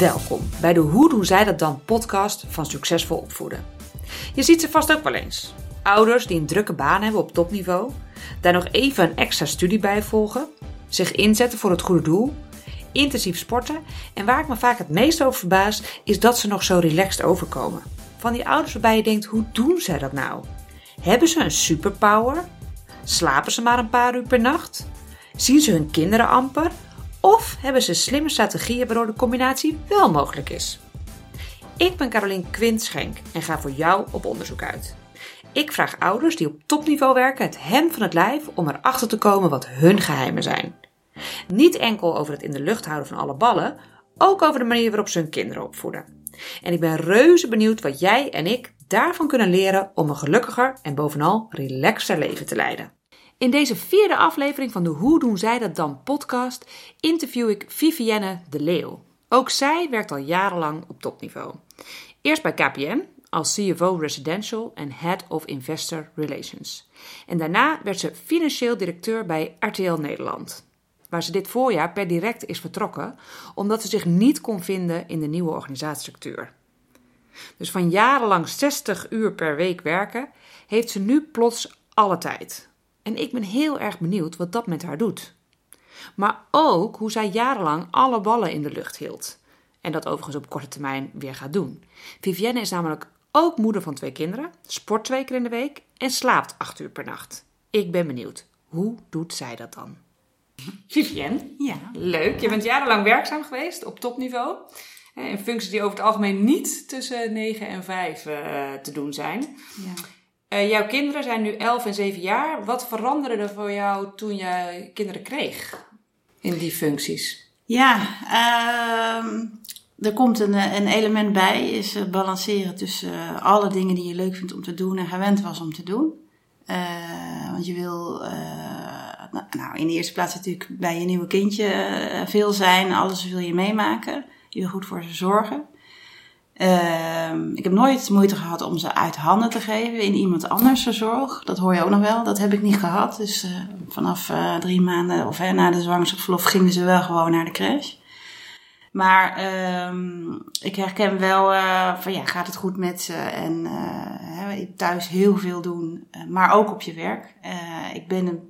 Welkom bij de Hoe doen zij dat dan podcast van Succesvol Opvoeden. Je ziet ze vast ook wel eens. Ouders die een drukke baan hebben op topniveau, daar nog even een extra studie bij volgen, zich inzetten voor het goede doel, intensief sporten en waar ik me vaak het meest over verbaas is dat ze nog zo relaxed overkomen. Van die ouders waarbij je denkt, hoe doen zij dat nou? Hebben ze een superpower? Slapen ze maar een paar uur per nacht? Zien ze hun kinderen amper? Of hebben ze slimme strategieën waardoor de combinatie wel mogelijk is? Ik ben Carolien Quintschenk en ga voor jou op onderzoek uit. Ik vraag ouders die op topniveau werken het hem van het lijf om erachter te komen wat hun geheimen zijn. Niet enkel over het in de lucht houden van alle ballen, ook over de manier waarop ze hun kinderen opvoeden. En ik ben reuze benieuwd wat jij en ik daarvan kunnen leren om een gelukkiger en bovenal relaxter leven te leiden. In deze vierde aflevering van de Hoe doen zij dat dan podcast interview ik Vivienne de Leeuw. Ook zij werkt al jarenlang op topniveau. Eerst bij KPN als CFO Residential en Head of Investor Relations. En daarna werd ze financieel directeur bij RTL Nederland, waar ze dit voorjaar per direct is vertrokken omdat ze zich niet kon vinden in de nieuwe organisatiestructuur. Dus van jarenlang 60 uur per week werken, heeft ze nu plots alle tijd. En ik ben heel erg benieuwd wat dat met haar doet. Maar ook hoe zij jarenlang alle ballen in de lucht hield. En dat overigens op korte termijn weer gaat doen. Vivienne is namelijk ook moeder van twee kinderen, sport twee keer in de week en slaapt acht uur per nacht. Ik ben benieuwd. Hoe doet zij dat dan? Vivienne, Ja. leuk. Je bent jarenlang werkzaam geweest op topniveau. hè, In functies die over het algemeen niet tussen 9 en 5 eh, te doen zijn. ja. Eh, jouw kinderen zijn nu 11 en 7 jaar. Wat veranderde er voor jou toen je kinderen kreeg in die functies? Ja, ehm, er komt een, een element bij, is het balanceren tussen eh, alle dingen die je leuk vindt om te doen en gewend was om te doen. Eh, want je wil, eh, nou, nou, in de eerste plaats natuurlijk bij je nieuwe kindje eh, veel zijn, alles wil je meemaken. Je wil goed voor ze zorgen. Ehm, ik heb nooit moeite gehad om ze uit handen te geven in iemand anders zijn zorg. Dat hoor je ook nog wel. Dat heb ik niet gehad. Dus eh, vanaf eh, drie maanden of na de zwangerschapsverlof gingen ze wel gewoon naar de crash. Maar ehm, ik herken wel eh, van ja, gaat het goed met ze? En thuis heel veel doen, maar ook op je werk. Ik ben een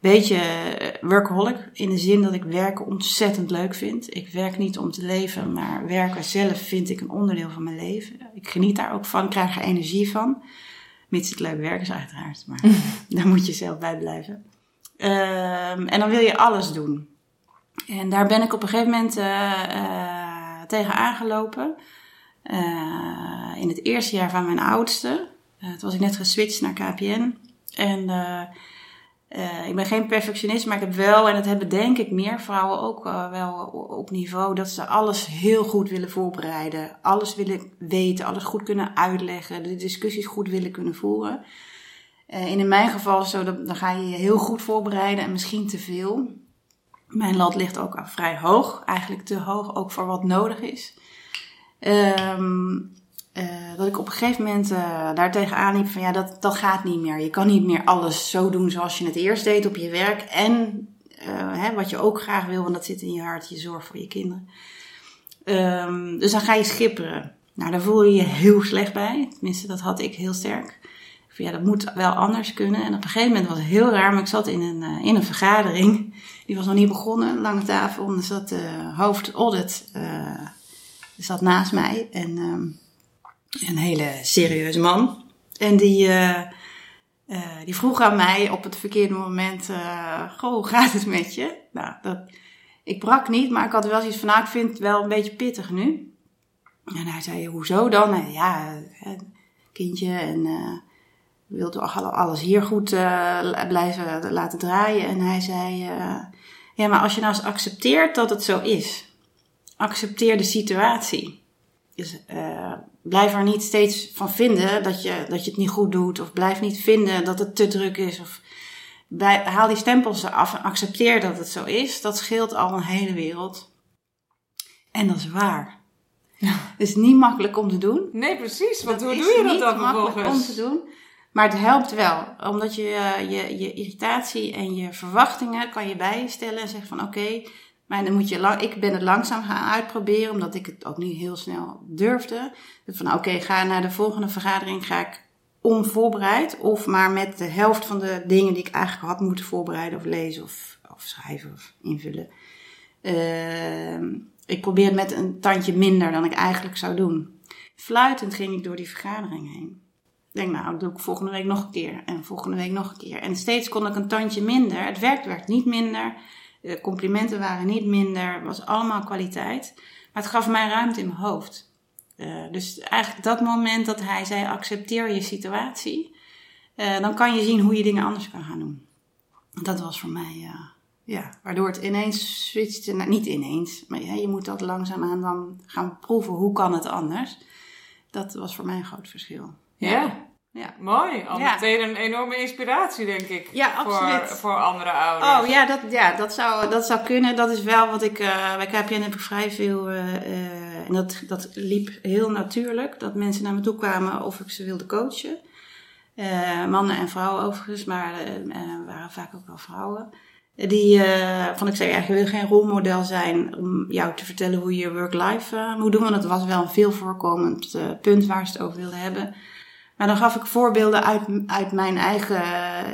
beetje eh, workaholic in de zin dat ik werken ontzettend leuk vind. Ik werk niet om te leven, maar werken zelf vind ik een onderdeel van mijn leven. Ik geniet daar ook van, krijg er energie van. Mits het leuk werk is uiteraard, maar daar moet je zelf bij blijven. Ehm, en dan wil je alles doen. En daar ben ik op een gegeven moment eh, tegen aangelopen. In het eerste jaar van mijn oudste. Toen was ik net geswitcht naar KPN. En eh, ik ben geen perfectionist, maar ik heb wel, en dat hebben denk ik meer vrouwen ook eh, wel op niveau, dat ze alles heel goed willen voorbereiden. Alles willen weten, alles goed kunnen uitleggen, de discussies goed willen kunnen voeren. Eh, in mijn geval is zo, dan ga je je heel goed voorbereiden en misschien te veel. Mijn lat ligt ook vrij hoog, eigenlijk te hoog, ook voor wat nodig is. Ehm, eh, dat ik op een gegeven moment eh daar tegenaan liep van ja, dat, dat gaat niet meer. Je kan niet meer alles zo doen zoals je het eerst deed op je werk. En eh, hè, wat je ook graag wil, want dat zit in je hart, je zorg voor je kinderen. Ehm, dus dan ga je schipperen. Nou, daar voel je je heel slecht bij. Tenminste, dat had ik heel sterk. Van, ja, dat moet wel anders kunnen. En op een gegeven moment was het heel raar, maar ik zat in een, in een vergadering. Die was nog niet begonnen, lange tafel. En er zat de hoofd audit die zat naast mij. En ehm, een hele serieuze man. En die, eh, eh, die vroeg aan mij op het verkeerde moment: eh, Goh, hoe gaat het met je? Nou, dat, ik brak niet, maar ik had wel zoiets van: Nou, ik vind het wel een beetje pittig nu. En hij zei: Hoezo dan? Ja, kindje en. eh wil toch alles hier goed blijven laten draaien? En hij zei: Ja, maar als je nou eens accepteert dat het zo is, accepteer de situatie. Dus uh, blijf er niet steeds van vinden dat je, dat je het niet goed doet. Of blijf niet vinden dat het te druk is. Of bij, haal die stempels eraf en accepteer dat het zo is. Dat scheelt al een hele wereld. En dat is waar. Het is niet makkelijk om te doen. Nee, precies. Want hoe doe je dat niet dan makkelijk vervolgens? om te doen. Maar het helpt wel. Omdat je, eh, je je irritatie en je verwachtingen kan je bijstellen. En zeggen van oké, Maar dan moet je lang, ik ben het langzaam gaan uitproberen, omdat ik het ook niet heel snel durfde. Dus van oké, ga naar de volgende vergadering, ga ik onvoorbereid of maar met de helft van de dingen die ik eigenlijk had moeten voorbereiden of lezen of, of schrijven of invullen. Uh, ik probeer het met een tandje minder dan ik eigenlijk zou doen. Fluitend ging ik door die vergadering heen. Ik denk, nou, dat doe ik volgende week nog een keer. En volgende week nog een keer. En steeds kon ik een tandje minder. Het werk werd niet minder. De complimenten waren niet minder. Het was allemaal kwaliteit. Maar het gaf mij ruimte in mijn hoofd. Uh, dus eigenlijk dat moment dat hij zei: accepteer je situatie. Uh, dan kan je zien hoe je dingen anders kan gaan doen. Dat was voor mij, uh, ja, waardoor het ineens switchte. Niet ineens, maar ja, je moet dat langzaamaan dan gaan proeven. Hoe kan het anders? Dat was voor mij een groot verschil. Ja. Mooi. Al Ja. meteen een enorme inspiratie, denk ik. Ja, voor, absoluut. voor andere ouders. Oh ja, dat, ja dat, zou, dat zou kunnen. Dat is wel wat ik. eh bij KPN heb ik vrij veel. eh, eh, en dat, dat liep heel natuurlijk. Dat mensen naar me toe kwamen of ik ze wilde coachen. Mannen en vrouwen overigens, maar waren vaak ook wel vrouwen. Die van ik zei eigenlijk, ik wil geen rolmodel zijn om jou te vertellen hoe je work-life moet doen. Want dat was wel een veel voorkomend punt waar ze het over wilden hebben. Maar dan gaf ik voorbeelden uit, uit mijn eigen,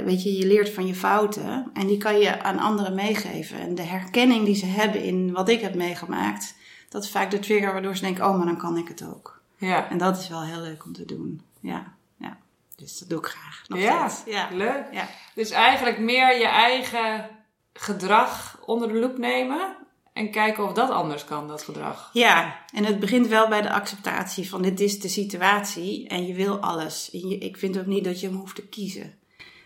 weet je, je leert van je fouten. En die kan je aan anderen meegeven. En de herkenning die ze hebben in wat ik heb meegemaakt, dat is vaak de trigger waardoor ze denken, oh, maar dan kan ik het ook. Ja. En dat is wel heel leuk om te doen. Ja, ja. Dus dat doe ik graag. Nog Ja. Ja. leuk. Ja. Dus eigenlijk meer je eigen gedrag onder de loep nemen en kijken of dat anders kan, dat gedrag. Ja, en het begint wel bij de acceptatie van dit is de situatie en je wil alles. Ik vind ook niet dat je hem hoeft te kiezen.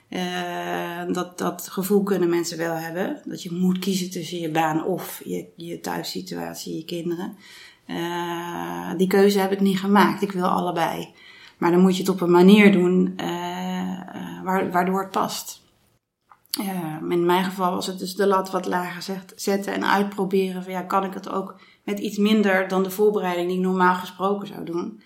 Eh, dat, dat gevoel kunnen mensen wel hebben. Dat je moet kiezen tussen je baan of je, je thuissituatie, je kinderen. Eh, die keuze heb ik niet gemaakt. Ik wil allebei. Maar dan moet je het op een manier doen waar- waardoor het past. Ja, in mijn geval was het dus de lat wat lager zet- zetten en uitproberen. Van ja, kan ik het ook met iets minder dan de voorbereiding die ik normaal gesproken zou doen?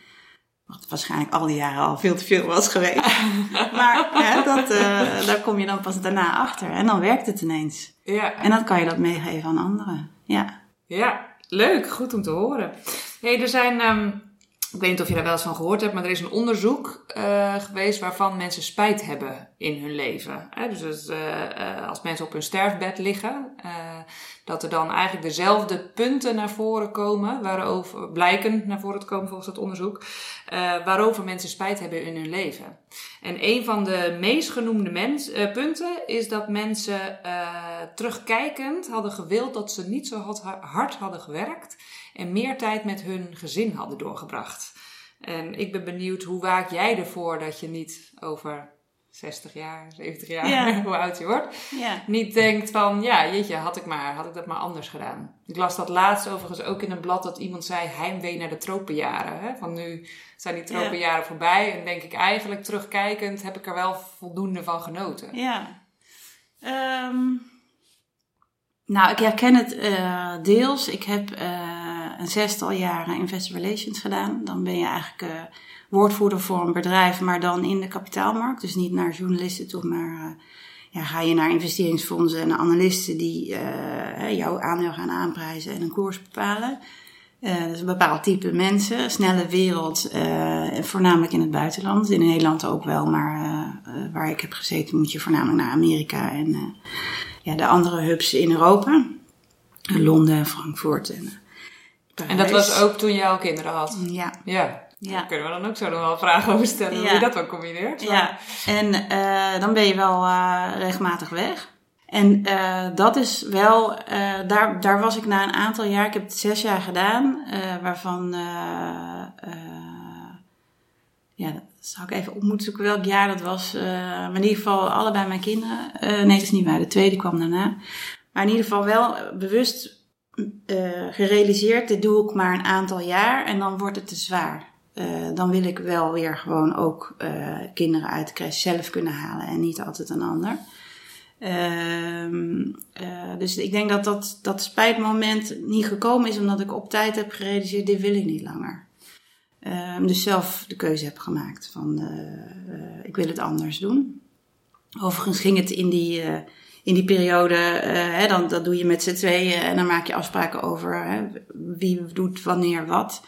Wat waarschijnlijk al die jaren al veel te veel was geweest. maar hè, dat, eh, daar kom je dan pas daarna achter. En dan werkt het ineens. Ja, En dan kan je dat meegeven aan anderen. Ja. ja. leuk. Goed om te horen. Hey, er zijn, ehm, ik weet niet of je daar wel eens van gehoord hebt, maar er is een onderzoek eh, geweest waarvan mensen spijt hebben in hun leven. Hè, dus eh, eh, als mensen op hun sterfbed liggen, dat er dan eigenlijk dezelfde punten naar voren komen, waarover, blijken naar voren te komen volgens het onderzoek, waarover mensen spijt hebben in hun leven. En een van de meest genoemde mens, punten is dat mensen terugkijkend hadden gewild dat ze niet zo hard hadden gewerkt en meer tijd met hun gezin hadden doorgebracht. En ik ben benieuwd, hoe waak jij ervoor dat je niet over 60 jaar, 70 jaar, Ja. hoe oud je wordt, Ja. niet denkt van, ja, jeetje, had ik, maar, had ik dat maar anders gedaan. Ik las dat laatst overigens ook in een blad dat iemand zei heimwee naar de tropenjaren. Hè? Van nu zijn die tropenjaren voorbij en denk ik eigenlijk terugkijkend heb ik er wel voldoende van genoten. Ja. Ehm, nou, ik herken het eh, deels. Ik heb eh, een zestal jaren investor relations gedaan. Dan ben je eigenlijk eh, woordvoerder voor een bedrijf, maar dan in de kapitaalmarkt. Dus niet naar journalisten toe, maar ja, ga je naar investeringsfondsen en analisten die jouw aandeel gaan aanprijzen en een koers bepalen. Dus een bepaald type mensen, snelle wereld, voornamelijk in het buitenland. In Nederland ook wel, maar waar ik heb gezeten moet je voornamelijk naar Amerika en ja, de andere hubs in Europa. Londen, Frankfurt en eh, En dat Parijs. was ook toen jij al kinderen had. Ja, Ja, Ja. daar kunnen we dan ook zo nog wel vragen over stellen hoe je dat dan combineert. ja. en eh, dan ben je wel eh, regelmatig weg. En dat is wel, daar, daar was ik na een aantal jaar, ik heb het zes jaar gedaan, waarvan, ja, zou ik even op moeten zoeken welk jaar dat was. eh, maar in ieder geval allebei mijn kinderen. Eh, nee, dat is niet waar, de tweede kwam daarna. Maar in ieder geval wel bewust eh, gerealiseerd, dit doe ik maar een aantal jaar en dan wordt het te zwaar. Dan wil ik wel weer gewoon ook kinderen uit de crash zelf kunnen halen en niet altijd een ander. Ehm, eh, dus ik denk dat, dat dat spijtmoment niet gekomen is omdat ik op tijd heb gerealiseerd, dit wil ik niet langer. Ehm, dus zelf de keuze heb gemaakt van eh, ik wil het anders doen. Overigens ging het in die, eh, in die periode, hè, dan, dat doe je met z'n tweeën en dan maak je afspraken over hè, wie doet wanneer wat.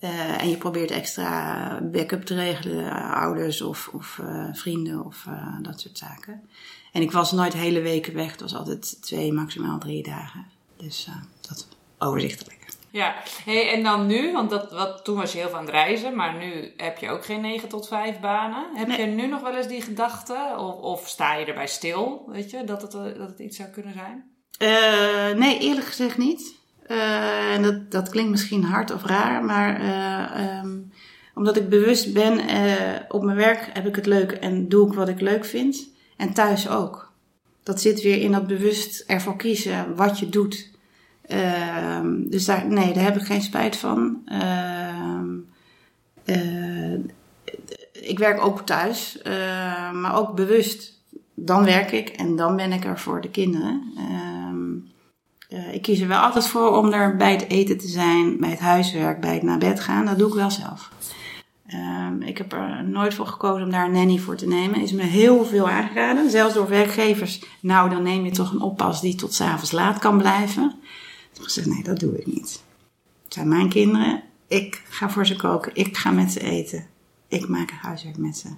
Uh, en je probeert extra backup te regelen, ouders of, of uh, vrienden of uh, dat soort zaken. En ik was nooit hele weken weg, het was altijd twee, maximaal drie dagen. Dus dat overzichtelijk. Ja, hey, en dan nu, want dat, wat, toen was je heel aan het reizen, maar nu heb je ook geen 9 tot 5 banen. Heb nee. je nu nog wel eens die gedachte, of, of, sta je erbij stil, weet je, dat het, dat het iets zou kunnen zijn? nee, eerlijk gezegd niet. Uh, en dat, dat klinkt misschien hard of raar, maar uh, um, omdat ik bewust ben, op mijn werk heb ik het leuk en doe ik wat ik leuk vind. En thuis ook. Dat zit weer in dat bewust ervoor kiezen wat je doet. Ehm, dus daar, nee, daar heb ik geen spijt van. Ehm, ik werk ook thuis, maar ook bewust. Dan werk ik en dan ben ik er voor de kinderen. Uh, ik kies er wel altijd voor om er bij het eten te zijn, bij het huiswerk, bij het naar bed gaan. Dat doe ik wel zelf. Ik heb er nooit voor gekozen om daar een nanny voor te nemen. Is me heel veel aangeraden, zelfs door werkgevers. Nou, dan neem je toch een oppas die tot s'avonds laat kan blijven. Ik heb gezegd, nee, dat doe ik niet. Het zijn mijn kinderen. Ik ga voor ze koken. Ik ga met ze eten. Ik maak huiswerk met ze.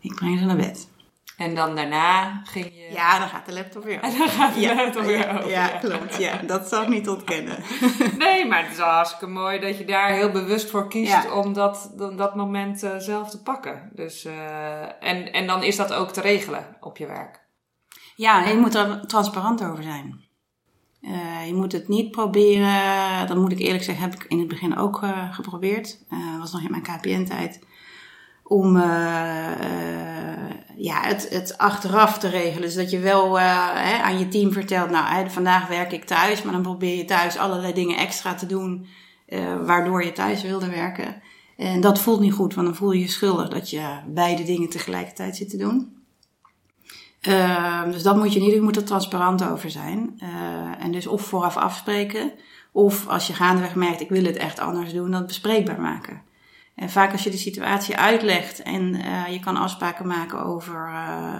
Ik breng ze naar bed. En dan daarna ging je... Ja, dan gaat de laptop weer En dan gaat de ja, laptop weer ja, over. Ja, klopt. Ja, dat zal ik niet ontkennen. nee, maar het is wel hartstikke mooi dat je daar heel bewust voor kiest om dat, dat moment uh, zelf te pakken. Dus, uh, en, en dan is dat ook te regelen op je werk. Ja, je moet er transparant over zijn. Uh, je moet het niet proberen, dat moet ik eerlijk zeggen, heb ik in het begin ook geprobeerd. Dat was nog in mijn KPN-tijd om uh, uh, ja, het, het achteraf te regelen. Dus dat je wel uh, hè, aan je team vertelt, nou, hè, vandaag werk ik thuis, maar dan probeer je thuis allerlei dingen extra te doen, waardoor je thuis wilde werken. En dat voelt niet goed, want dan voel je je schuldig dat je beide dingen tegelijkertijd zit te doen. Dus dat moet je niet doen, je moet er transparant over zijn. en dus of vooraf afspreken, of als je gaandeweg merkt, ik wil het echt anders doen, dat bespreekbaar maken. En vaak als je de situatie uitlegt en uh, je kan afspraken maken over uh,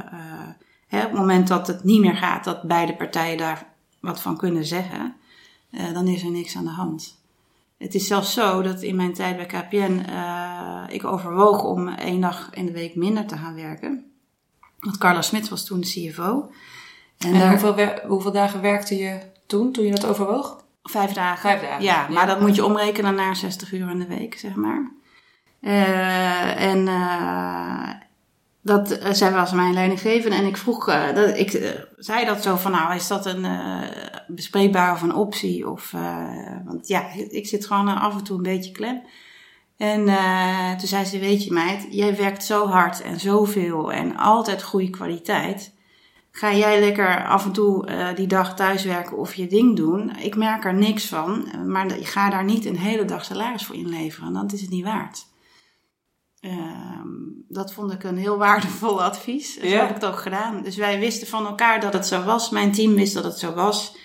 hè, op het moment dat het niet meer gaat, dat beide partijen daar wat van kunnen zeggen, dan is er niks aan de hand. Het is zelfs zo dat in mijn tijd bij KPN ik overwoog om één dag in de week minder te gaan werken. Want Carla Smit was toen de CFO. En, en daar... hoeveel, hoeveel dagen werkte je toen, toen je dat overwoog? Vijf dagen. Vijf dagen. Ja, maar dat moet je omrekenen naar 60 uur in de week, zeg maar. Uh, en uh, dat uh, zij was mijn leidinggevende en ik vroeg, dat, ik zei dat zo van, nou, is dat een bespreekbaar of een optie? Of, want ja, ik zit gewoon af en toe een beetje klem. En toen zei ze, weet je meid, jij werkt zo hard en zoveel en altijd goede kwaliteit. Ga jij lekker af en toe die dag thuiswerken of je ding doen? Ik merk er niks van, maar ik ga daar niet een hele dag salaris voor inleveren. Dan is het niet waard. Um, dat vond ik een heel waardevol advies. Ja. heb ik het ook gedaan. Dus wij wisten van elkaar dat het zo was. Mijn team wist dat het zo was.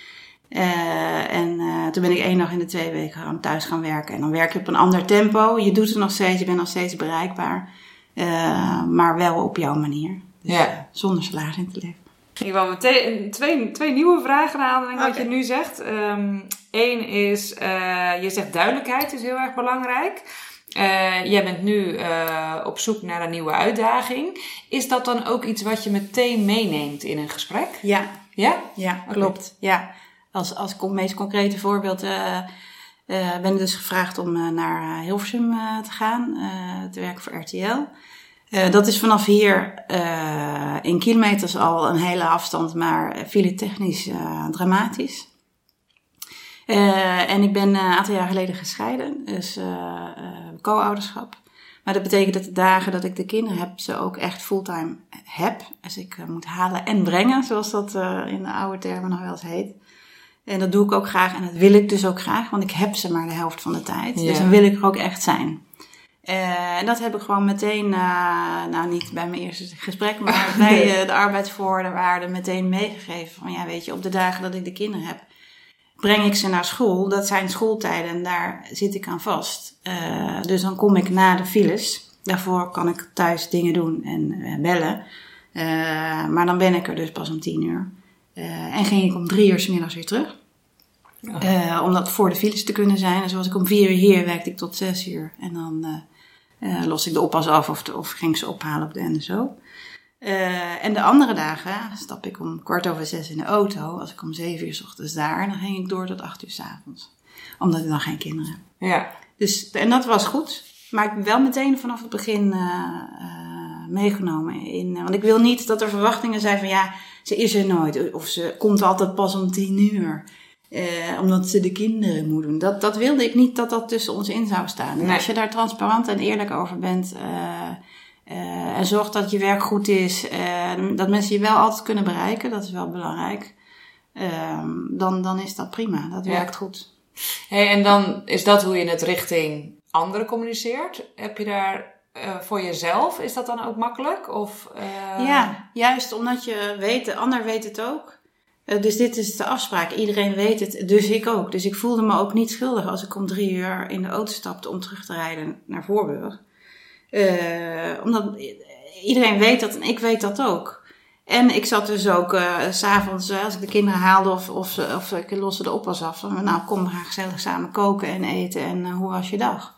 Uh, en uh, toen ben ik één dag in de twee weken gewoon thuis gaan werken. En dan werk je op een ander tempo. Je doet het nog steeds, je bent nog steeds bereikbaar. Uh, maar wel op jouw manier. Dus, ja. zonder salaris in te leven. Ik wil meteen twee, twee nieuwe vragen aan okay. wat je nu zegt. Eén um, is, je zegt duidelijkheid is heel erg belangrijk. Uh, jij bent nu uh, op zoek naar een nieuwe uitdaging. Is dat dan ook iets wat je meteen meeneemt in een gesprek? Ja. Ja? Ja, klopt. Okay. Ja. Als, als meest concrete voorbeeld uh, ben ik dus gevraagd om naar Hilversum te gaan, te werken voor RTL. dat is vanaf hier in kilometers al een hele afstand, maar file technisch dramatisch. En ik ben een aantal jaar geleden gescheiden, dus co-ouderschap. Maar dat betekent dat de dagen dat ik de kinderen heb, ze ook echt fulltime heb. Dus ik moet halen en brengen, zoals dat in de oude termen nog wel eens heet. En dat doe ik ook graag en dat wil ik dus ook graag, want ik heb ze maar de helft van de tijd. Ja. Dus dan wil ik er ook echt zijn. en dat heb ik gewoon meteen, nou niet bij mijn eerste gesprek, maar bij de arbeidsvoorwaarden meteen meegegeven. Van ja, weet je, op de dagen dat ik de kinderen heb, breng ik ze naar school. Dat zijn schooltijden en daar zit ik aan vast. Uh, dus dan kom ik na de files. Daarvoor kan ik thuis dingen doen en uh, bellen. Uh, maar dan ben ik er dus pas om tien uur. Eh, en ging ik om drie uur s middags weer terug. Eh, om dat voor de files te kunnen zijn. En zoals ik om vier uur hier, werkte ik tot zes uur. En dan eh los ik de oppas af of, of ging ze ophalen op de NSO. Eh, en de andere dagen stap ik om kwart over zes in de auto. Als ik om zeven uur s ochtends daar, dan ging ik door tot acht uur s avonds. Omdat ik dan geen kinderen heb. Ja. Dus, en dat was goed. Maar ik ben wel meteen vanaf het begin meegenomen. In, want ik wil niet dat er verwachtingen zijn van ja, ze is er nooit. Of ze komt altijd pas om tien uur. eh, omdat ze de kinderen moet doen. Dat, dat wilde ik niet dat dat tussen ons in zou staan. En Nee. als je daar transparant en eerlijk over bent. eh, eh, en zorgt dat je werk goed is. eh, dat mensen je wel altijd kunnen bereiken. Dat is wel belangrijk. Ehm, dan, dan is dat prima. Dat Ja. werkt goed. Hey, en dan is dat hoe je het richting anderen communiceert. Heb je daar eh, voor jezelf, is dat dan ook makkelijk? Of, eh, Ja, juist omdat je weet, de ander weet het ook. Eh, dus dit is de afspraak. Iedereen weet het, dus ik ook. Dus ik voelde me ook niet schuldig als ik om drie uur in de auto stapte om terug te rijden naar Voorburg. Omdat iedereen weet dat en ik weet dat ook. En ik zat dus ook s'avonds, als ik de kinderen haalde of, of, of ik loste de oppas af. Van, nou, kom, we gaan gezellig samen koken en eten. En hoe was je dag?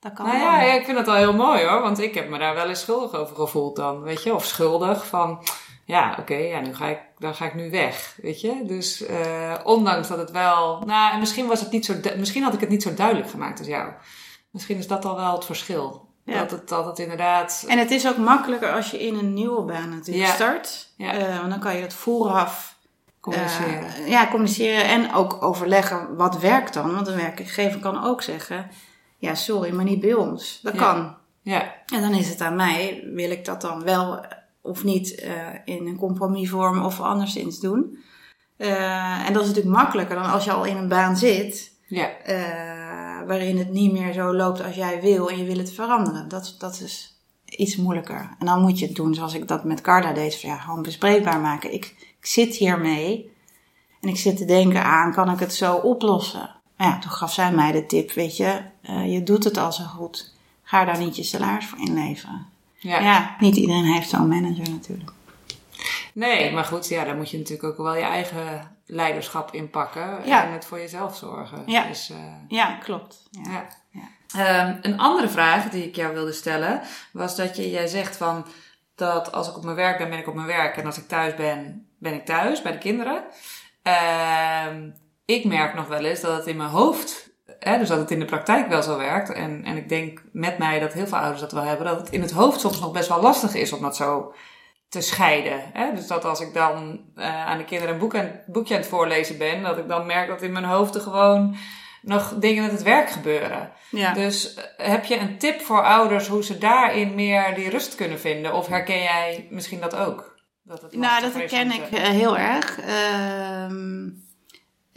Dat kan Nou ja, ja, ik vind dat wel heel mooi hoor. Want ik heb me daar wel eens schuldig over gevoeld dan. Weet je, of schuldig van. Ja, oké, ja, nu ga ik, dan ga ik nu weg. Weet je, dus eh, ondanks dat het wel. Nou, en misschien was het niet zo. Misschien had ik het niet zo duidelijk gemaakt als jou. Misschien is dat al wel het verschil. Ja. Dat, het, dat het inderdaad. En het is ook makkelijker als je in een nieuwe baan natuurlijk Ja. start. Ja. Eh, want dan kan je dat vooraf communiceren. eh, ja, communiceren en ook overleggen wat werkt dan. Want een werkgever kan ook zeggen, ja sorry, maar niet bij ons. Dat Ja. kan. ja, En dan is het aan mij, wil ik dat dan wel of niet eh, in een compromisvorm of anderszins doen. Eh, en dat is natuurlijk makkelijker dan als je al in een baan zit. ja, eh, waarin het niet meer zo loopt als jij wil en je wil het veranderen. Dat, dat is iets moeilijker. En dan moet je het doen zoals ik dat met Carla deed. Van, ja, gewoon bespreekbaar maken. Ik, ik zit hiermee en ik zit te denken aan, kan ik het zo oplossen? Nou ja, toen gaf zij mij de tip, weet je, eh, je doet het al zo goed. Ga daar niet je salaris voor inleveren. ja. Ja, niet iedereen heeft zo'n manager natuurlijk. Nee, maar goed, ja, daar moet je natuurlijk ook wel je eigen leiderschap in pakken. Ja. En het voor jezelf zorgen. Ja. Dus, eh, Ja, klopt. Ja. Ja. Ja. Ehm, een andere vraag die ik jou wilde stellen was dat je, jij zegt van dat als ik op mijn werk ben, ben ik op mijn werk en als ik thuis ben, ben ik thuis bij de kinderen. Ehm, ik merk nog wel eens dat het in mijn hoofd, hè, dus dat het in de praktijk wel zo werkt. En, en ik denk met mij dat heel veel ouders dat wel hebben, dat het in het hoofd soms nog best wel lastig is om dat zo te scheiden. Hè? Dus dat als ik dan eh, aan de kinderen een boek boekje aan het voorlezen ben, dat ik dan merk dat in mijn hoofd er gewoon nog dingen met het werk gebeuren. Ja. Dus eh, heb je een tip voor ouders hoe ze daarin meer die rust kunnen vinden? Of herken jij misschien dat ook? Dat het Nou, dat herken ik eh, heel erg. Ehm,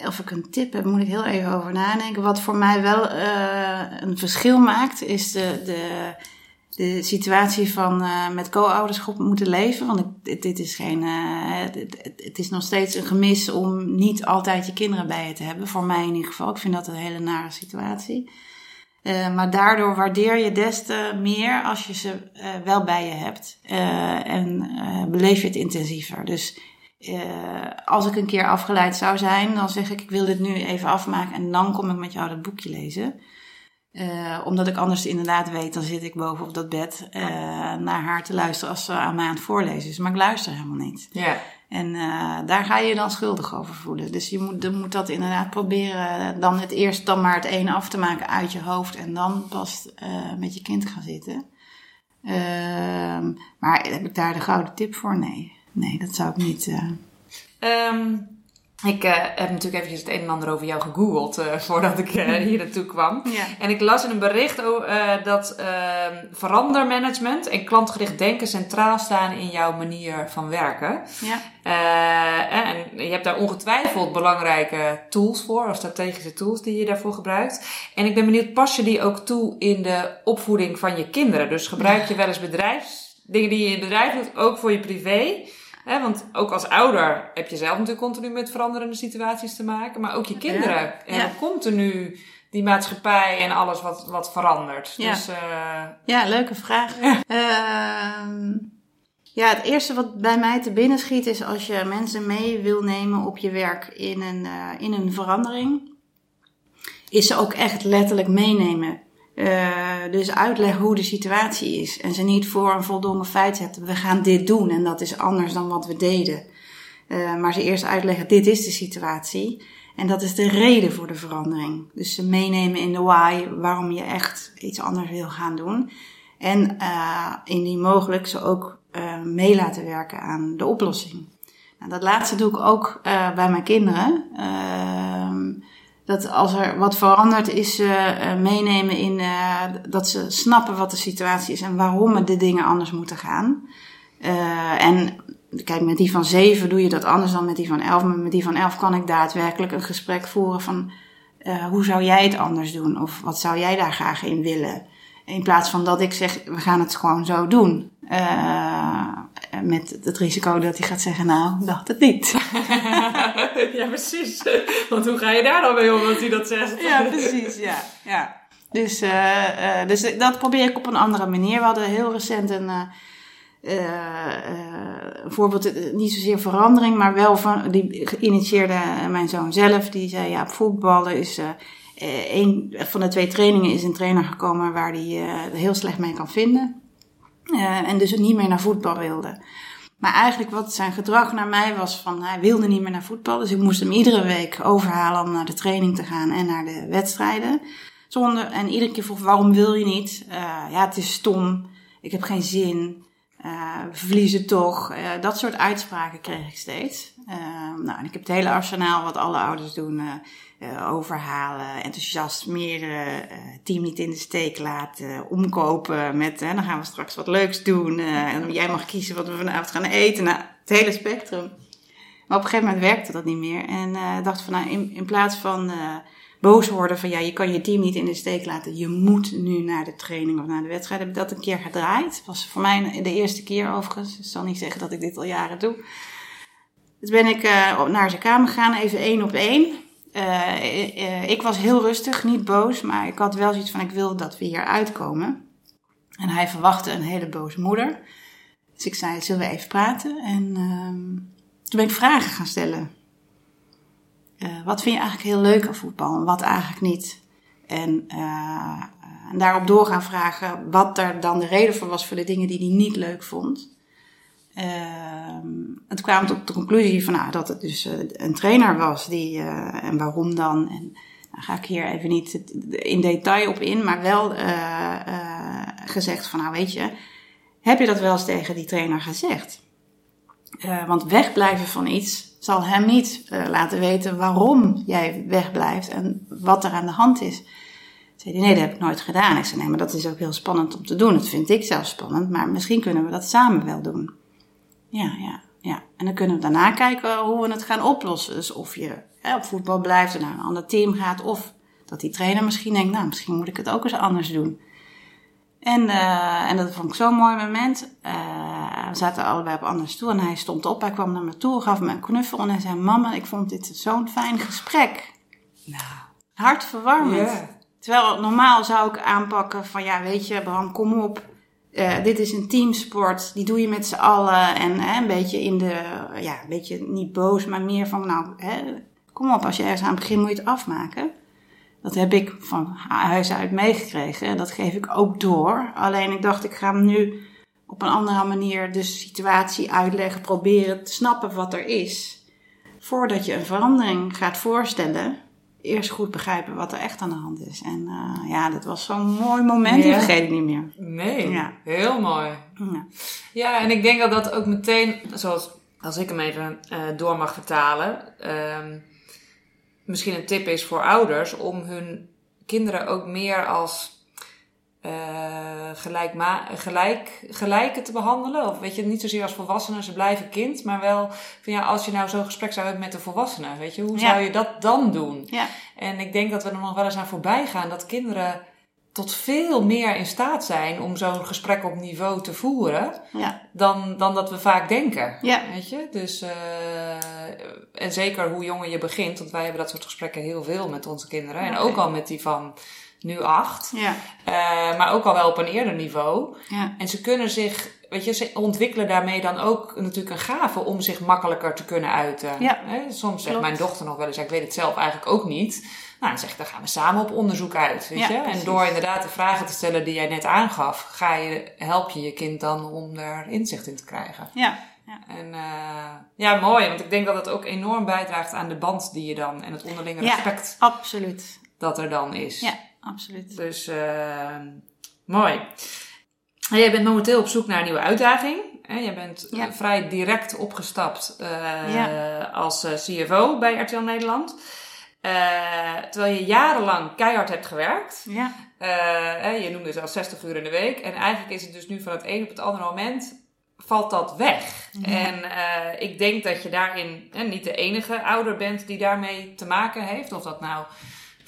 of ik een tip heb, moet ik heel even over nadenken. Wat voor mij wel eh, een verschil maakt, is de, de, de situatie van eh, met co-ouderschap moeten leven. Want ik, dit, is geen. eh, het, is nog steeds een gemis om niet altijd je kinderen bij je te hebben. Voor mij in ieder geval. Ik vind dat een hele nare situatie. Maar daardoor waardeer je des te meer als je ze wel bij je hebt. En beleef je het intensiever. Dus eh, als ik een keer afgeleid zou zijn, dan zeg ik: Ik wil dit nu even afmaken. En dan kom ik met jou dat boekje lezen. Eh, omdat ik anders inderdaad weet, dan zit ik boven op dat bed eh, naar haar te luisteren als ze aan mij aan het voorlezen is. Maar ik luister helemaal niet. Ja, En daar ga je je dan schuldig over voelen. Dus je moet, je moet dat inderdaad proberen. Dan het eerst dan maar het ene af te maken uit je hoofd. En dan pas met je kind gaan zitten. Ehm, maar heb ik daar de gouden tip voor? Nee. Nee, dat zou ik niet. eh, Ehm, ik eh, heb natuurlijk eventjes het een en ander over jou gegoogeld eh, voordat ik eh, hier naartoe kwam. Ja. En ik las in een bericht dat ehm, verandermanagement en klantgericht denken centraal staan in jouw manier van werken. Ja. En je hebt daar ongetwijfeld belangrijke tools voor, of strategische tools die je daarvoor gebruikt. En ik ben benieuwd, pas je die ook toe in de opvoeding van je kinderen? Dus gebruik je wel eens bedrijfs, dingen die je in het bedrijf doet, ook voor je privé? Hè, want ook als ouder heb je zelf natuurlijk continu met veranderende situaties te maken. Maar ook je kinderen Ja. hebben continu die maatschappij en alles wat, wat verandert. Ja. Dus eh, Ja, leuke vraag. Ehm, Ja, het eerste wat bij mij te binnen schiet is als je mensen mee wil nemen op je werk in een, uh, in een verandering, is ze ook echt letterlijk meenemen. Uh, dus uitleggen hoe de situatie is. En ze niet voor een voldongen feit zetten. We gaan dit doen en dat is anders dan wat we deden. Uh, maar ze eerst uitleggen, dit is de situatie. En dat is de reden voor de verandering. Dus ze meenemen in de why, waarom je echt iets anders wil gaan doen. En uh, indien mogelijk ze ook mee laten werken aan de oplossing. Nou, dat laatste doe ik ook bij mijn kinderen. Ehm, dat als er wat verandert is uh, meenemen in uh, dat ze snappen wat de situatie is en waarom de dingen anders moeten gaan. En kijk, met die van zeven doe je dat anders dan met die van elf. Maar met die van elf kan ik daadwerkelijk een gesprek voeren van hoe zou jij het anders doen? Of wat zou jij daar graag in willen? In plaats van dat ik zeg, we gaan het gewoon zo doen. Met het risico dat hij gaat zeggen, nou, dacht het niet. ja, precies. Want hoe ga je daar dan mee om als hij dat zegt? Ja, precies, ja. ja. Dus, uh, uh, dus dat probeer ik op een andere manier. We hadden heel recent een, uh, een voorbeeld, niet zozeer verandering, maar wel van, die geïnitieerde mijn zoon zelf. Die zei, ja, voetballen is, een van de twee trainingen is een trainer gekomen waar hij heel slecht mee kan vinden. En dus niet meer naar voetbal wilde. Maar eigenlijk wat zijn gedrag naar mij was van hij wilde niet meer naar voetbal. Dus ik moest hem iedere week overhalen om naar de training te gaan en naar de wedstrijden. Zonder, en iedere keer vroeg waarom wil je niet? Uh, ja, het is stom. Ik heb geen zin. Uh, we verliezen toch. Dat soort uitspraken kreeg ik steeds. nou, en ik heb het hele arsenaal wat alle ouders doen uh, overhalen, enthousiasmeren, uh, team niet in de steek laten, omkopen met, dan gaan we straks wat leuks doen. en jij mag kiezen wat we vanavond gaan eten. Nou, het hele spectrum. Maar op een gegeven moment werkte dat niet meer. En dacht van, nou, in, in plaats van boos worden van, ja, je kan je team niet in de steek laten. Je moet nu naar de training of naar de wedstrijd. Heb ik dat een keer gedraaid. Het was voor mij de eerste keer overigens. Ik zal niet zeggen dat ik dit al jaren doe. Dus ben ik naar zijn kamer gegaan, even één op één. Uh, ik was heel rustig, niet boos, maar ik had wel zoiets van: ik wil dat we hier uitkomen. En hij verwachtte een hele boze moeder. Dus ik zei: Zullen we even praten? En uh, toen ben ik vragen gaan stellen. Uh, wat vind je eigenlijk heel leuk aan voetbal en wat eigenlijk niet? En, en daarop door gaan vragen wat er dan de reden voor was voor de dingen die hij niet leuk vond. Uh, toen kwamen we tot de conclusie van, nou, dat het dus uh, een trainer was die, uh, en waarom dan. En daar ga ik hier even niet in detail op in, maar wel gezegd van, nou weet je, heb je dat wel eens tegen die trainer gezegd? want wegblijven van iets zal hem niet laten weten waarom jij wegblijft en wat er aan de hand is. Zei nee, dat heb ik nooit gedaan. Ik zei, nee, maar dat is ook heel spannend om te doen. Dat vind ik zelf spannend, maar misschien kunnen we dat samen wel doen. Ja, ja, ja. En dan kunnen we daarna kijken hoe we het gaan oplossen. Dus of je hè, op voetbal blijft en naar een ander team gaat. Of dat die trainer misschien denkt, nou, misschien moet ik het ook eens anders doen. En, uh, en dat vond ik zo'n mooi moment. Uh, we zaten allebei op andere stoel en hij stond op. Hij kwam naar me toe, gaf me een knuffel en hij zei: Mama, ik vond dit zo'n fijn gesprek. Nou, hartverwarmend. Yeah. Terwijl normaal zou ik aanpakken van: Ja, weet je, Bram, kom op. Uh, dit is een teamsport, die doe je met z'n allen. En hè, een beetje in de, ja, een beetje niet boos, maar meer van, nou, hè, kom op, als je ergens aan begint, moet je het afmaken. Dat heb ik van huis uit meegekregen en dat geef ik ook door. Alleen ik dacht, ik ga nu op een andere manier de situatie uitleggen, proberen te snappen wat er is. Voordat je een verandering gaat voorstellen, eerst goed begrijpen wat er echt aan de hand is. En uh, ja, dat was zo'n mooi moment, die vergeet ik niet meer. Nee, ja. heel mooi. Ja. ja, en ik denk dat dat ook meteen, zoals als ik hem even uh, door mag vertalen, uh, misschien een tip is voor ouders om hun kinderen ook meer als uh, gelijk, gelijk, gelijke te behandelen. Of weet je, niet zozeer als volwassenen, ze blijven kind. Maar wel van ja, als je nou zo'n gesprek zou hebben met de volwassenen, weet je, hoe zou je dat dan doen? Ja. En ik denk dat we er nog wel eens aan voorbij gaan dat kinderen tot veel meer in staat zijn om zo'n gesprek op niveau te voeren. Ja. Dan, dan dat we vaak denken. Ja. Weet je? Dus, uh, en zeker hoe jonger je begint, want wij hebben dat soort gesprekken heel veel met onze kinderen. En ook al met die van nu acht. Ja. Uh, maar ook al wel op een eerder niveau. Ja. En ze kunnen zich weet je, ze ontwikkelen daarmee dan ook natuurlijk een gave om zich makkelijker te kunnen uiten. Ja, Hè, Soms zegt mijn dochter nog wel eens, ja, ik weet het zelf eigenlijk ook niet. Nou, dan zeg ik, dan gaan we samen op onderzoek uit, weet Ja, je. En door inderdaad de vragen te stellen die jij net aangaf, ga je, help je je kind dan om er inzicht in te krijgen. Ja, En eh, ja, mooi, want ik denk dat het ook enorm bijdraagt aan de band die je dan en het onderlinge Ja. respect absoluut. dat er dan is. Ja, absoluut. Dus eh, mooi. En jij bent momenteel op zoek naar een nieuwe uitdaging. Jij bent eh, Ja. vrij direct opgestapt eh, Ja. als CFO bij RTL Nederland. Terwijl je jarenlang keihard hebt gewerkt. Ja, je noemde zelfs 60 uur in de week. En eigenlijk is het dus nu van het een op het andere moment valt dat weg. En ik denk dat je daarin niet de enige ouder bent die daarmee te maken heeft. Of dat nou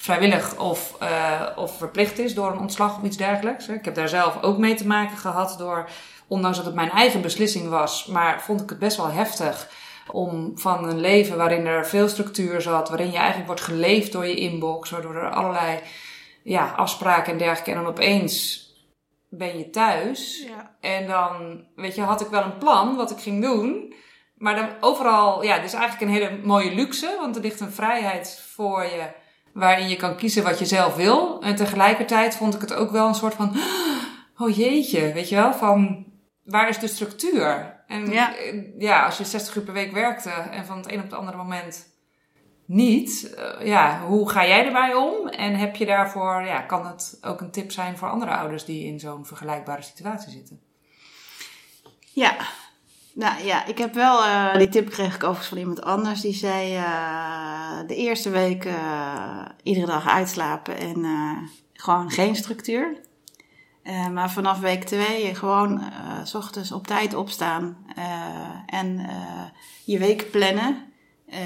vrijwillig of, eh, of verplicht is door een ontslag of iets dergelijks. Ik heb daar zelf ook mee te maken gehad door, ondanks dat het mijn eigen beslissing was, maar vond ik het best wel heftig om van een leven waarin er veel structuur zat, waarin je eigenlijk wordt geleefd door je inbox, waardoor er allerlei ja, afspraken en dergelijke. En dan opeens ben je thuis. ja. En dan, weet je, had ik wel een plan wat ik ging doen. Maar dan overal, ja, dit is eigenlijk een hele mooie luxe. Want er ligt een vrijheid voor je waarin je kan kiezen wat je zelf wil. En tegelijkertijd vond ik het ook wel een soort van, oh jeetje, weet je wel, van waar is de structuur? En Ja. eh, ja, als je 60 uur per week werkte en van het een op het andere moment niet, eh, ja, hoe ga jij erbij om? En heb je daarvoor, ja, kan het ook een tip zijn voor andere ouders die in zo'n vergelijkbare situatie zitten? Ja. Nou ja, ik heb wel, eh, die tip kreeg ik overigens van iemand anders. Die zei eh, de eerste week eh, iedere dag uitslapen en gewoon geen structuur. Maar vanaf week twee gewoon s ochtends op tijd opstaan en je week plannen.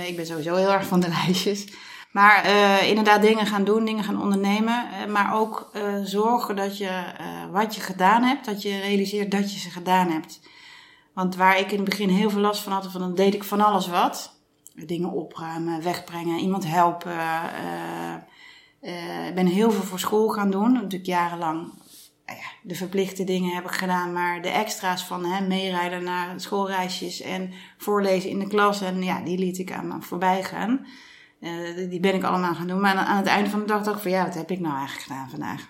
Ik ben sowieso heel erg van de lijstjes. Maar inderdaad dingen gaan doen, dingen gaan ondernemen. maar ook zorgen dat je wat je gedaan hebt, dat je realiseert dat je ze gedaan hebt. Want waar ik in het begin heel veel last van had, van dan deed ik van alles wat. Dingen opruimen, wegbrengen, iemand helpen. eh, eh, Ik ben heel veel voor school gaan doen. Natuurlijk jarenlang nou ja, de verplichte dingen heb ik gedaan. Maar de extra's van hè, meerijden naar schoolreisjes en voorlezen in de klas. En ja, die liet ik aan me voorbij gaan. Eh, die ben ik allemaal gaan doen. Maar aan, aan het einde van de dag dacht ik van ja, wat heb ik nou eigenlijk gedaan vandaag?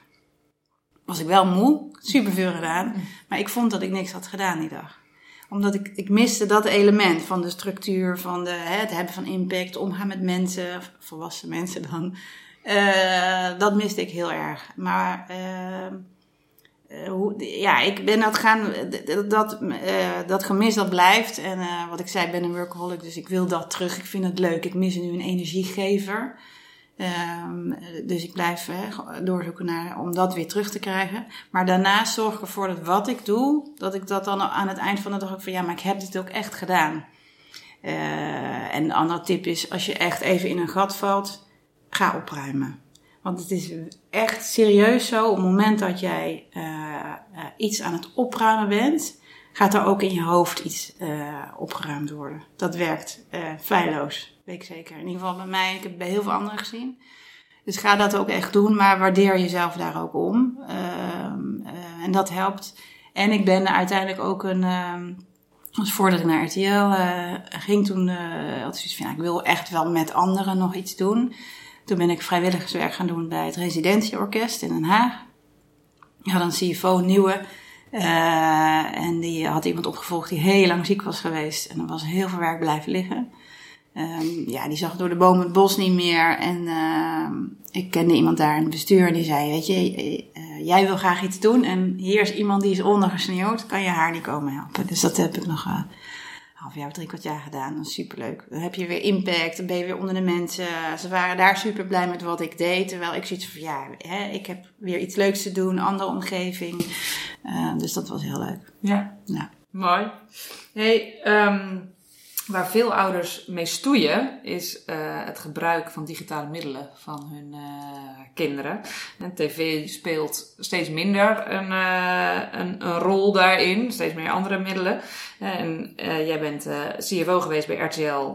Was ik wel moe, superveel gedaan. Maar ik vond dat ik niks had gedaan die dag omdat ik, ik miste dat element van de structuur, van de, hè, het hebben van impact, omgaan met mensen, volwassen mensen dan. Eh, dat miste ik heel erg. Maar eh, eh, hoe, ja, ik ben dat gaan, dat, eh, dat gemis dat blijft. En wat ik zei, ik ben een workaholic, dus ik wil dat terug. Ik vind het leuk. Ik mis nu een energiegever. Ehm, dus ik blijf doorzoeken naar, om dat weer terug te krijgen. Maar daarnaast zorg ik ervoor dat wat ik doe, dat ik dat dan aan het eind van de dag ook van ja, maar ik heb dit ook echt gedaan. Eh, en een andere tip is, als je echt even in een gat valt, ga opruimen. Want het is echt serieus zo, op het moment dat jij eh, eh, iets aan het opruimen bent, gaat er ook in je hoofd iets eh, opgeruimd worden. Dat werkt eh feilloos, weet ik zeker. In ieder geval bij mij, ik heb bij heel veel anderen gezien. Dus ga dat ook echt doen, maar waardeer jezelf daar ook om. Ehm, eh, en dat helpt. En ik ben uiteindelijk ook een. dus voordat ik naar RTL ging, toen had ik zoiets van, ja, ik wil echt wel met anderen nog iets doen. Toen ben ik vrijwilligerswerk gaan doen bij het Residentieorkest in Den Haag. Had een CFO, nieuwe. Eh, en die had iemand opgevolgd die heel lang ziek was geweest. En er was heel veel werk blijven liggen. Ehm, ja, die zag door de bomen het bos niet meer. En ehm, ik kende iemand daar in het bestuur en die zei, weet je, eh, jij wil graag iets doen. En hier is iemand die is ondergesneeuwd, kan je haar niet komen helpen. Dus dat heb ik nog eh, half jaar of drie kwart jaar gedaan. Dat is superleuk. Dan heb je weer impact, dan ben je weer onder de mensen. Ze waren daar super blij met wat ik deed. Terwijl ik zoiets van, ja, hè, ik heb weer iets leuks te doen, andere omgeving. Eh, dus dat was heel leuk. Ja. Ja. Mooi. Hey, ehm, waar veel ouders mee stoeien, is eh, het gebruik van digitale middelen van hun eh, kinderen. En tv speelt steeds minder een, eh, een, een rol daarin, steeds meer andere middelen. En jij bent CFO geweest bij RTL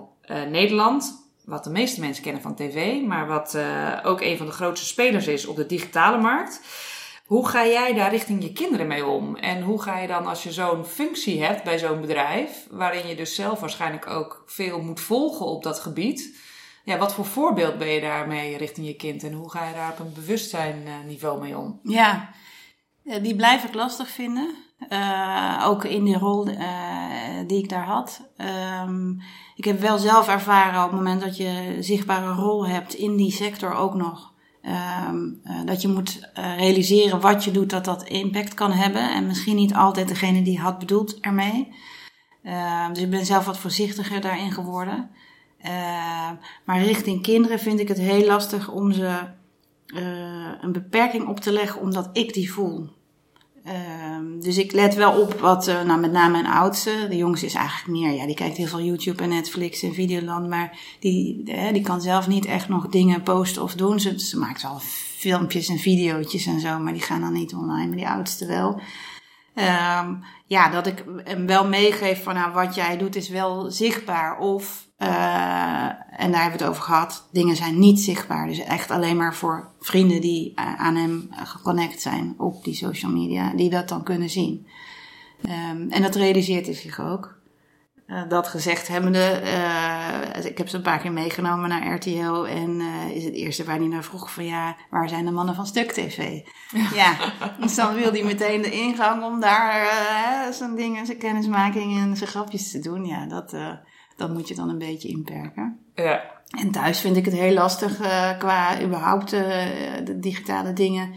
Nederland. Wat de meeste mensen kennen van tv, maar wat ook een van de grootste spelers is op de digitale markt. Hoe ga jij daar richting je kinderen mee om? En hoe ga je dan als je zo'n functie hebt bij zo'n bedrijf, waarin je dus zelf waarschijnlijk ook veel moet volgen op dat gebied, ja, wat voor voorbeeld ben je daarmee richting je kind en hoe ga je daar op een bewustzijnniveau mee om? Ja, eh, die blijf ik lastig vinden. Uh, ook in die rol die ik daar had. Um, ik heb wel zelf ervaren op het moment dat je een zichtbare rol hebt in die sector ook nog. Um, uh, dat je moet realiseren wat je doet, dat dat impact kan hebben. En misschien niet altijd degene die had bedoeld ermee. dus ik ben zelf wat voorzichtiger daarin geworden. maar richting kinderen vind ik het heel lastig om ze een beperking op te leggen omdat ik die voel. Um, dus ik let wel op wat, uh, nou met name mijn oudste, de jongste is eigenlijk meer, ja, die kijkt heel veel YouTube en Netflix en Videoland, maar die, die kan zelf niet echt nog dingen posten of doen. Ze, maakt wel filmpjes en video's en zo, maar die gaan dan niet online, maar die oudste wel. Um, ja, dat ik hem wel meegeef van nou, wat jij doet is wel zichtbaar. Of, uh, en daar hebben we het over gehad, dingen zijn niet zichtbaar. Dus echt alleen maar voor vrienden die uh, aan hem geconnect zijn op die social media, die dat dan kunnen zien. Um, en dat realiseert hij zich ook. Uh, dat gezegd hebbende, ik heb ze een paar keer meegenomen naar RTL en is het eerste waar hij naar vroeg van ja, waar zijn de mannen van Stuk TV? Ja, dus dan wil hij meteen de ingang om daar zijn dingen, zijn kennismaking en zijn grapjes te doen. Ja, dat, dat moet je dan een beetje inperken. Ja. En thuis vind ik het heel lastig qua überhaupt de digitale dingen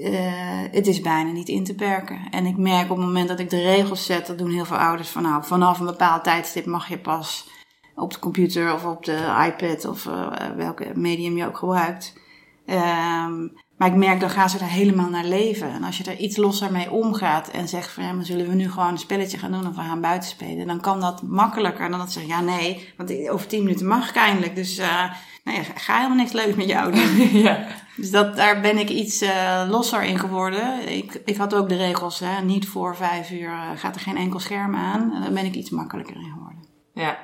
uh, het is bijna niet in te perken. En ik merk op het moment dat ik de regels zet, dat doen heel veel ouders van nou, vanaf een bepaald tijdstip mag je pas op de computer of op de iPad of welke medium je ook gebruikt. Um, maar ik merk, dan gaan ze er helemaal naar leven. En als je er iets losser mee omgaat en zegt van ja, maar zullen we nu gewoon een spelletje gaan doen of we gaan buiten spelen, dan kan dat makkelijker dan dat ze zeggen ja nee, want over tien minuten mag ik eindelijk. Dus uh, nou ja, ga helemaal niks leuks met jou doen. ja. Dus dat, daar ben ik iets uh, losser in geworden. Ik, ik had ook de regels, hè, niet voor vijf uur uh, gaat er geen enkel scherm aan. En daar ben ik iets makkelijker in geworden. Ja.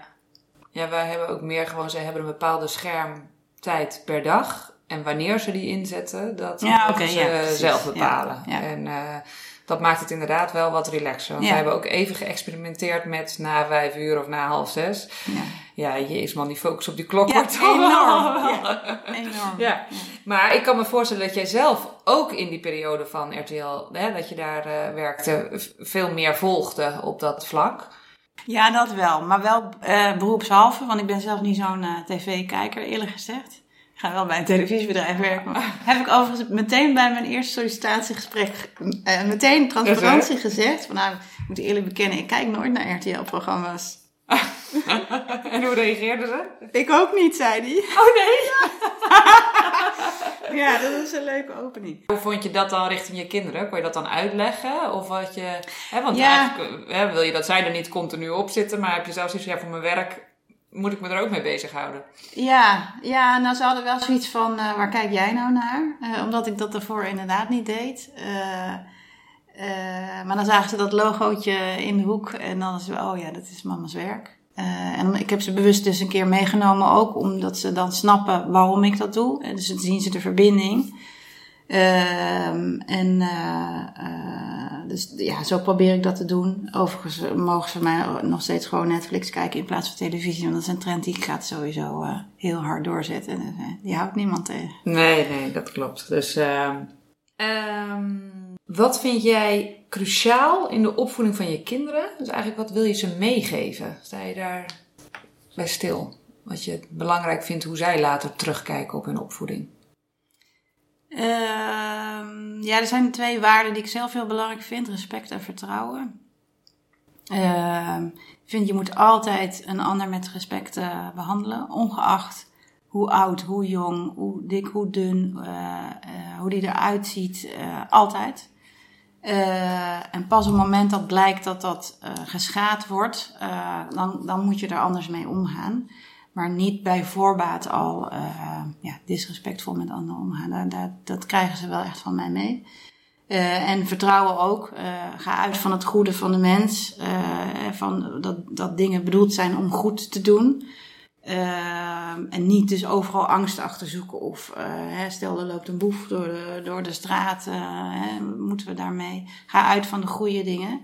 Ja, wij hebben ook meer gewoon, zij hebben een bepaalde schermtijd per dag. En wanneer ze die inzetten, dat ja, okay, ze ja, zelf bepalen. Ja, en uh, dat maakt het inderdaad wel wat relaxer. Want we hebben ook even geëxperimenteerd met na vijf uur of na half zes. Ja, ja jezus man, die focus op die klok wordt enorm. ja, enorm. Ja. Maar ik kan me voorstellen dat jij zelf ook in die periode van RTL, hè, dat je daar uh, werkte, veel meer volgde op dat vlak. Ja, dat wel. Maar wel uh, beroepshalve, want ik ben zelf niet zo'n tv-kijker, eerlijk gezegd. Ik ga wel bij een televisiebedrijf werken. Maar heb ik overigens meteen bij mijn eerste sollicitatiegesprek uh, meteen transparantie gezegd. Van nou, ik moet eerlijk bekennen, ik kijk nooit naar RTL-programma's. en hoe reageerde ze? Ik ook niet, zei hij. Oh nee? Ja. dat is een leuke opening. Hoe vond je dat dan richting je kinderen? Kon je dat dan uitleggen? Of wat je... Hè, want ja. eigenlijk hè, wil je dat zij er niet continu op zitten, maar heb je zelfs iets ja, voor mijn werk moet ik me er ook mee bezighouden. Ja, ja nou ze hadden wel zoiets van, uh, waar kijk jij nou naar? Uh, omdat ik dat daarvoor inderdaad niet deed. Uh, maar dan zagen ze dat logootje in de hoek en dan is oh ja, dat is mama's werk. en ik heb ze bewust dus een keer meegenomen ook, omdat ze dan snappen waarom ik dat doe. En dus dan zien ze de verbinding. Ehm, en dus ja, zo probeer ik dat te doen. Overigens mogen ze mij nog steeds gewoon Netflix kijken in plaats van televisie. Want dat is een trend die gaat sowieso uh, heel hard doorzetten. Dus, die houdt niemand tegen. Nee, nee, dat klopt. Dus um, wat vind jij cruciaal in de opvoeding van je kinderen? Dus eigenlijk wat wil je ze meegeven? Sta je daar bij stil? Wat je belangrijk vindt hoe zij later terugkijken op hun opvoeding? Uh, ja, er zijn twee waarden die ik zelf heel belangrijk vind: respect en vertrouwen. Uh, ik vind je moet altijd een ander met respect uh, behandelen, ongeacht hoe oud, hoe jong, hoe dik, hoe dun, uh, hoe die eruit ziet, altijd. en pas op het moment dat blijkt dat dat geschaad wordt, dan, dan moet je er anders mee omgaan maar niet bij voorbaat al uh, ja, disrespectvol met anderen omgaan. Dat, dat, krijgen ze wel echt van mij mee. Uh, en vertrouwen ook. Uh, ga uit van het goede van de mens. van dat, dat dingen bedoeld zijn om goed te doen. En niet dus overal angst achter zoeken. Of eh, stel er loopt een boef door de, door de straat. eh, hè, moeten we daarmee? Ga uit van de goede dingen.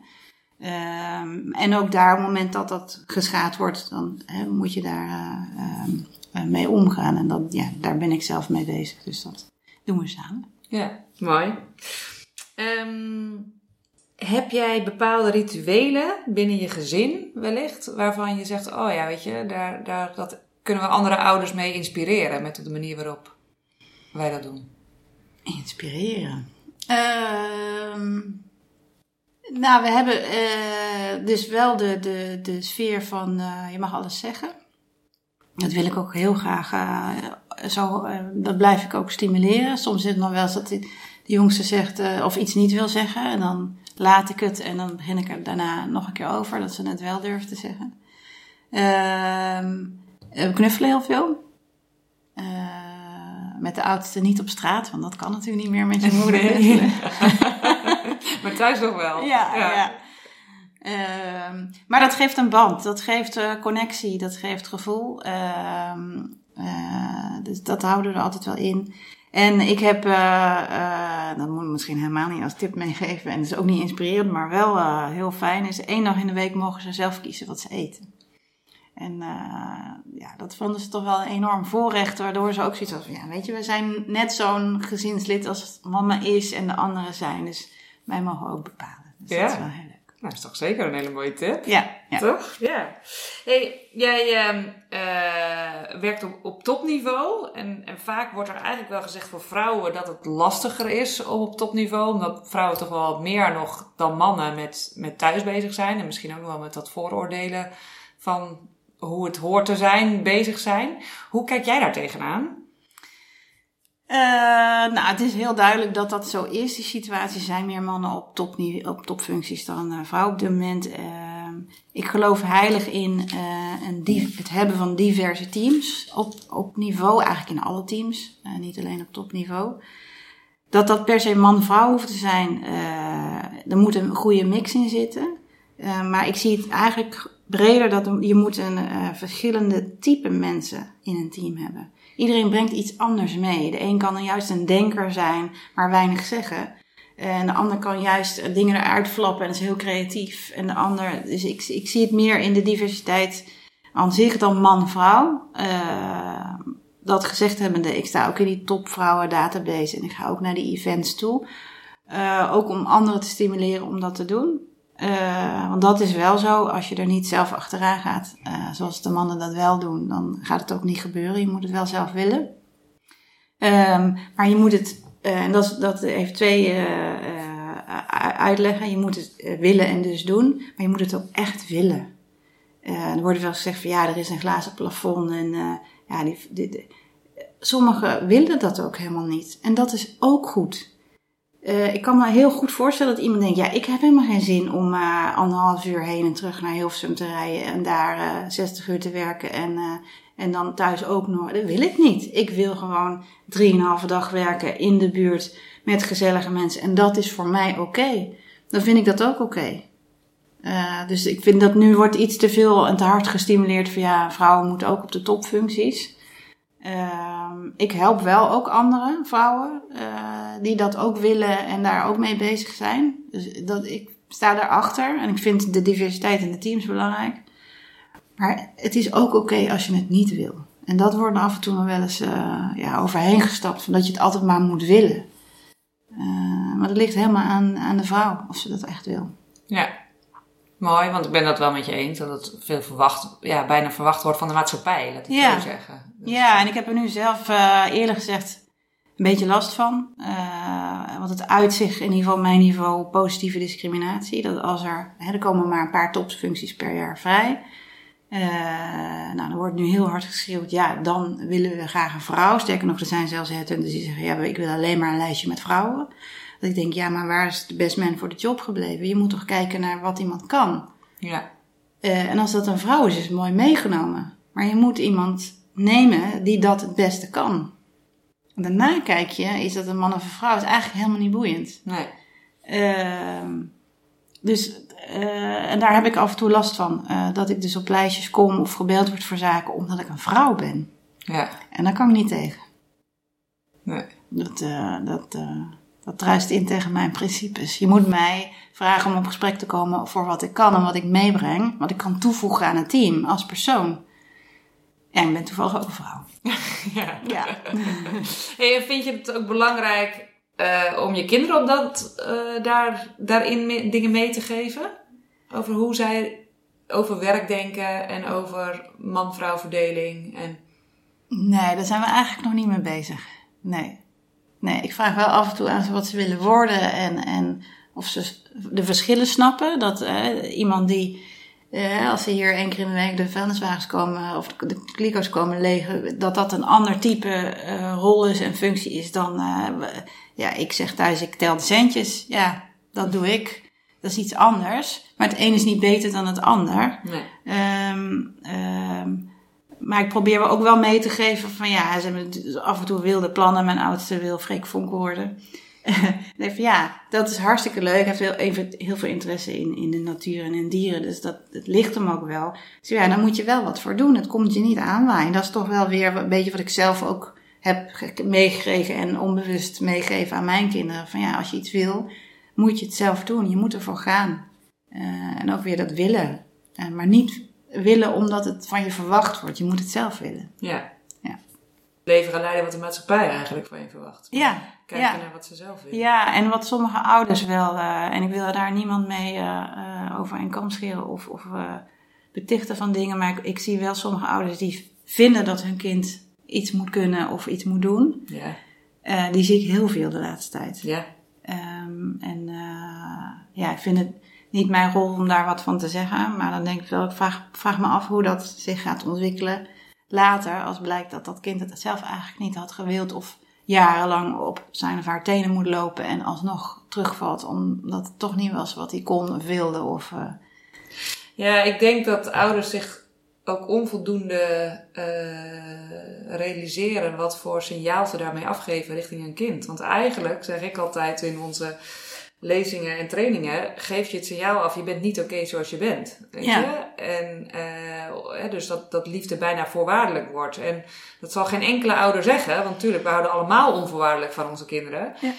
Ehm, en ook daar, op het moment dat dat geschaad wordt, dan moet je daar eh, ehm, eh, mee omgaan. En dat, ja, daar ben ik zelf mee bezig. Dus dat doen we samen. Ja, mooi. Ehm, heb jij bepaalde rituelen binnen je gezin wellicht, waarvan je zegt, oh ja, weet je, daar, daar, dat kunnen we andere ouders mee inspireren met de manier waarop wij dat doen? Inspireren. Ehm, nou, we hebben eh, dus wel de, de, de sfeer van eh, je mag alles zeggen. Dat wil ik ook heel graag. eh, zo, eh, dat blijf ik ook stimuleren. Soms is het nog wel eens dat de, jongste zegt eh, of iets niet wil zeggen. En dan laat ik het en dan begin ik er daarna nog een keer over. Dat ze het wel durft te zeggen. Ehm, we knuffelen heel veel. Eh, met de oudste niet op straat, want dat kan natuurlijk niet meer met je moeder. maar thuis nog wel. Ja, ja. Ehm, maar dat geeft een band, dat geeft eh, connectie, dat geeft gevoel. Ehm, eh, dus dat houden we er altijd wel in. En ik heb, eh, dat moet ik misschien helemaal niet als tip meegeven, en dat is ook niet inspirerend, maar wel heel fijn, is één dag in de week mogen ze zelf kiezen wat ze eten. En ja, dat vonden ze toch wel een enorm voorrecht, waardoor ze ook zoiets van, ja, weet je, we zijn net zo'n gezinslid als mama is en de anderen zijn, dus wij mogen ook bepalen. Dus Ja. dat is wel heel leuk. Nou, dat is toch zeker een hele mooie tip. Ja, ja. Toch? Ja. Hey, jij ehm, eh, werkt op, op topniveau. En, en vaak wordt er eigenlijk wel gezegd voor vrouwen dat het lastiger is om op topniveau. Omdat vrouwen toch wel meer nog dan mannen met, met thuis bezig zijn. En misschien ook nog wel met dat vooroordelen van hoe het hoort te zijn, bezig zijn. Hoe kijk jij daar tegenaan? Eh, nou, het is heel duidelijk dat dat zo is. Die situaties zijn meer mannen op, topniveau, op topfuncties dan eh, vrouwen op dit moment. Eh, ik geloof heilig in eh, een het hebben van diverse teams op, op niveau, eigenlijk in alle teams, niet alleen op topniveau. Dat dat per se man-vrouw hoeft te zijn, er moet een goede mix in zitten. Maar ik zie het eigenlijk breder dat je moet een verschillende type mensen in een team hebben. Iedereen brengt iets anders mee. De een kan juist een denker zijn, maar weinig zeggen. En de ander kan juist dingen eruit flappen en is heel creatief. En de ander, dus ik, ik zie het meer in de diversiteit aan zich dan man-vrouw. Eh, dat gezegd hebbende, ik sta ook in die topvrouwen database en ik ga ook naar die events toe. Eh, ook om anderen te stimuleren om dat te doen. Eh, want dat is wel zo, als je er niet zelf achteraan gaat, eh, zoals de mannen dat wel doen, dan gaat het ook niet gebeuren. Je moet het wel zelf willen. Ehm, maar je moet het, eh, en dat, dat heeft twee uitleggen. Je moet het willen en dus doen, maar je moet het ook echt willen. Er wordt wel gezegd van ja, er is een glazen plafond en ja, die- sommigen willen dat ook helemaal niet. En dat is ook goed. Eh, ik kan me heel goed voorstellen dat iemand denkt: ja, ik heb helemaal geen zin om eh, anderhalf uur heen en terug naar Hilversum te rijden en daar eh 60 uur te werken en, eh, en dan thuis ook nog. Dat wil ik niet. Ik wil gewoon drieënhalve dag werken in de buurt met gezellige mensen en dat is voor mij oké. Dan vind ik dat ook oké. Eh, dus ik vind dat nu wordt iets te veel en te hard gestimuleerd van ja, vrouwen moeten ook op de topfuncties. Ehm, ik help wel ook andere vrouwen eh, die dat ook willen en daar ook mee bezig zijn. Dus dat, ik sta daarachter en ik vind de diversiteit in de teams belangrijk. Maar het is ook oké als je het niet wil. En dat wordt af en toe nog wel eens eh, ja, overheen gestapt, van dat je het altijd maar moet willen. Eh, maar dat ligt helemaal aan, aan de vrouw, of ze dat echt wil. Ja, mooi, want ik ben dat wel met je eens. Dat het veel verwacht, ja, bijna verwacht wordt van de maatschappij, laat ik Ja. zo zeggen. Dus- Ja, en ik heb er nu zelf eh, eerlijk gezegd een beetje last van. Eh, want het uit zich in ieder geval mijn niveau positieve discriminatie. Dat als er, hè, er komen maar een paar topfuncties per jaar vrij. Eh, nou, er wordt nu heel hard geschreeuwd, ja, dan willen we graag een vrouw. Sterker nog, er zijn zelfs headhunters die zeggen, ja, ik wil alleen maar een lijstje met vrouwen. Dat ik denk, ja, maar waar is de best man voor de job gebleven? Je moet toch kijken naar wat iemand kan. Ja, Eh, en als dat een vrouw is, is het mooi meegenomen. Maar je moet iemand nemen die dat het beste kan. En daarna kijk je, is dat een man of een vrouw? is eigenlijk helemaal niet boeiend. nee. Ehm, dus eh, en daar heb ik af en toe last van. eh, dat ik dus op lijstjes kom of gebeld word voor zaken omdat ik een vrouw ben. Ja. En daar kan ik niet tegen. Nee. Dat, eh, dat, dat druist in tegen mijn principes. Je moet mij vragen om op gesprek te komen voor wat ik kan en wat ik meebreng. Wat ik kan toevoegen aan het team als persoon. En ik ben toevallig ook een vrouw. ja. Ja. Hey, vind je het ook belangrijk eh, om je kinderen op dat, eh, daar, daarin dingen mee te geven? Over hoe zij over werk denken en over man-vrouw verdeling. En... Nee, daar zijn we eigenlijk nog niet mee bezig. Nee. Nee, ik vraag wel af en toe aan ze wat ze willen worden en, en of ze de verschillen snappen. Dat eh, iemand die, eh, als ze hier één keer in de week de vuilniswagens komen of de, kliko's komen legen, dat dat een ander type eh, rol is en functie is dan, eh, ja, ik zeg thuis, ik tel de centjes. Ja, dat doe ik. Dat is iets anders. Maar het een is niet beter dan het ander. Nee. Ehm, ehm, maar ik probeer ook wel mee te geven van ja, ze hebben af en toe wilde plannen. Mijn oudste wil Freek Vonk worden. nee, ja, dat is hartstikke leuk. Hij heeft heel, even, heel veel interesse in, in de natuur en in dieren. Dus dat, het ligt hem ook wel. Dus ja, daar moet je wel wat voor doen. Het komt je niet aanwaaien. Dat is toch wel weer een beetje wat ik zelf ook heb ge- meegekregen en onbewust meegeven aan mijn kinderen. Van ja, als je iets wil, moet je het zelf doen. Je moet ervoor gaan. Eh, en ook weer dat willen. Eh, maar niet willen omdat het van je verwacht wordt. Je moet het zelf willen. Ja. Leven gaan leiden wat de maatschappij eigenlijk van je verwacht. Ja, Kijken ja. naar wat ze zelf willen. Ja, en wat sommige ouders wel, eh, en ik wil daar niemand mee eh, eh, over een kam scheren of, of betichten van dingen, maar ik, ik zie wel sommige ouders die vinden dat hun kind iets moet kunnen of iets moet doen. Ja. Die zie ik heel veel de laatste tijd. Ja. Ehm, en ja, ik vind het niet mijn rol om daar wat van te zeggen, maar dan denk ik wel, ik vraag, vraag me af hoe dat zich gaat ontwikkelen later, als blijkt dat dat kind het zelf eigenlijk niet had gewild of jarenlang op zijn of haar tenen moet lopen en alsnog terugvalt omdat het toch niet was wat hij kon wilde. Of, eh, Ja, ik denk dat ouders zich ook onvoldoende eh, realiseren wat voor signaal ze daarmee afgeven richting een kind. Want eigenlijk, zeg ik altijd in onze lezingen en trainingen, geef je het signaal af, je bent niet oké zoals je bent. Weet Ja. je? En eh, hè, dus dat, dat liefde bijna voorwaardelijk wordt. En dat zal geen enkele ouder zeggen, want natuurlijk, we houden allemaal onvoorwaardelijk van onze kinderen. Ja.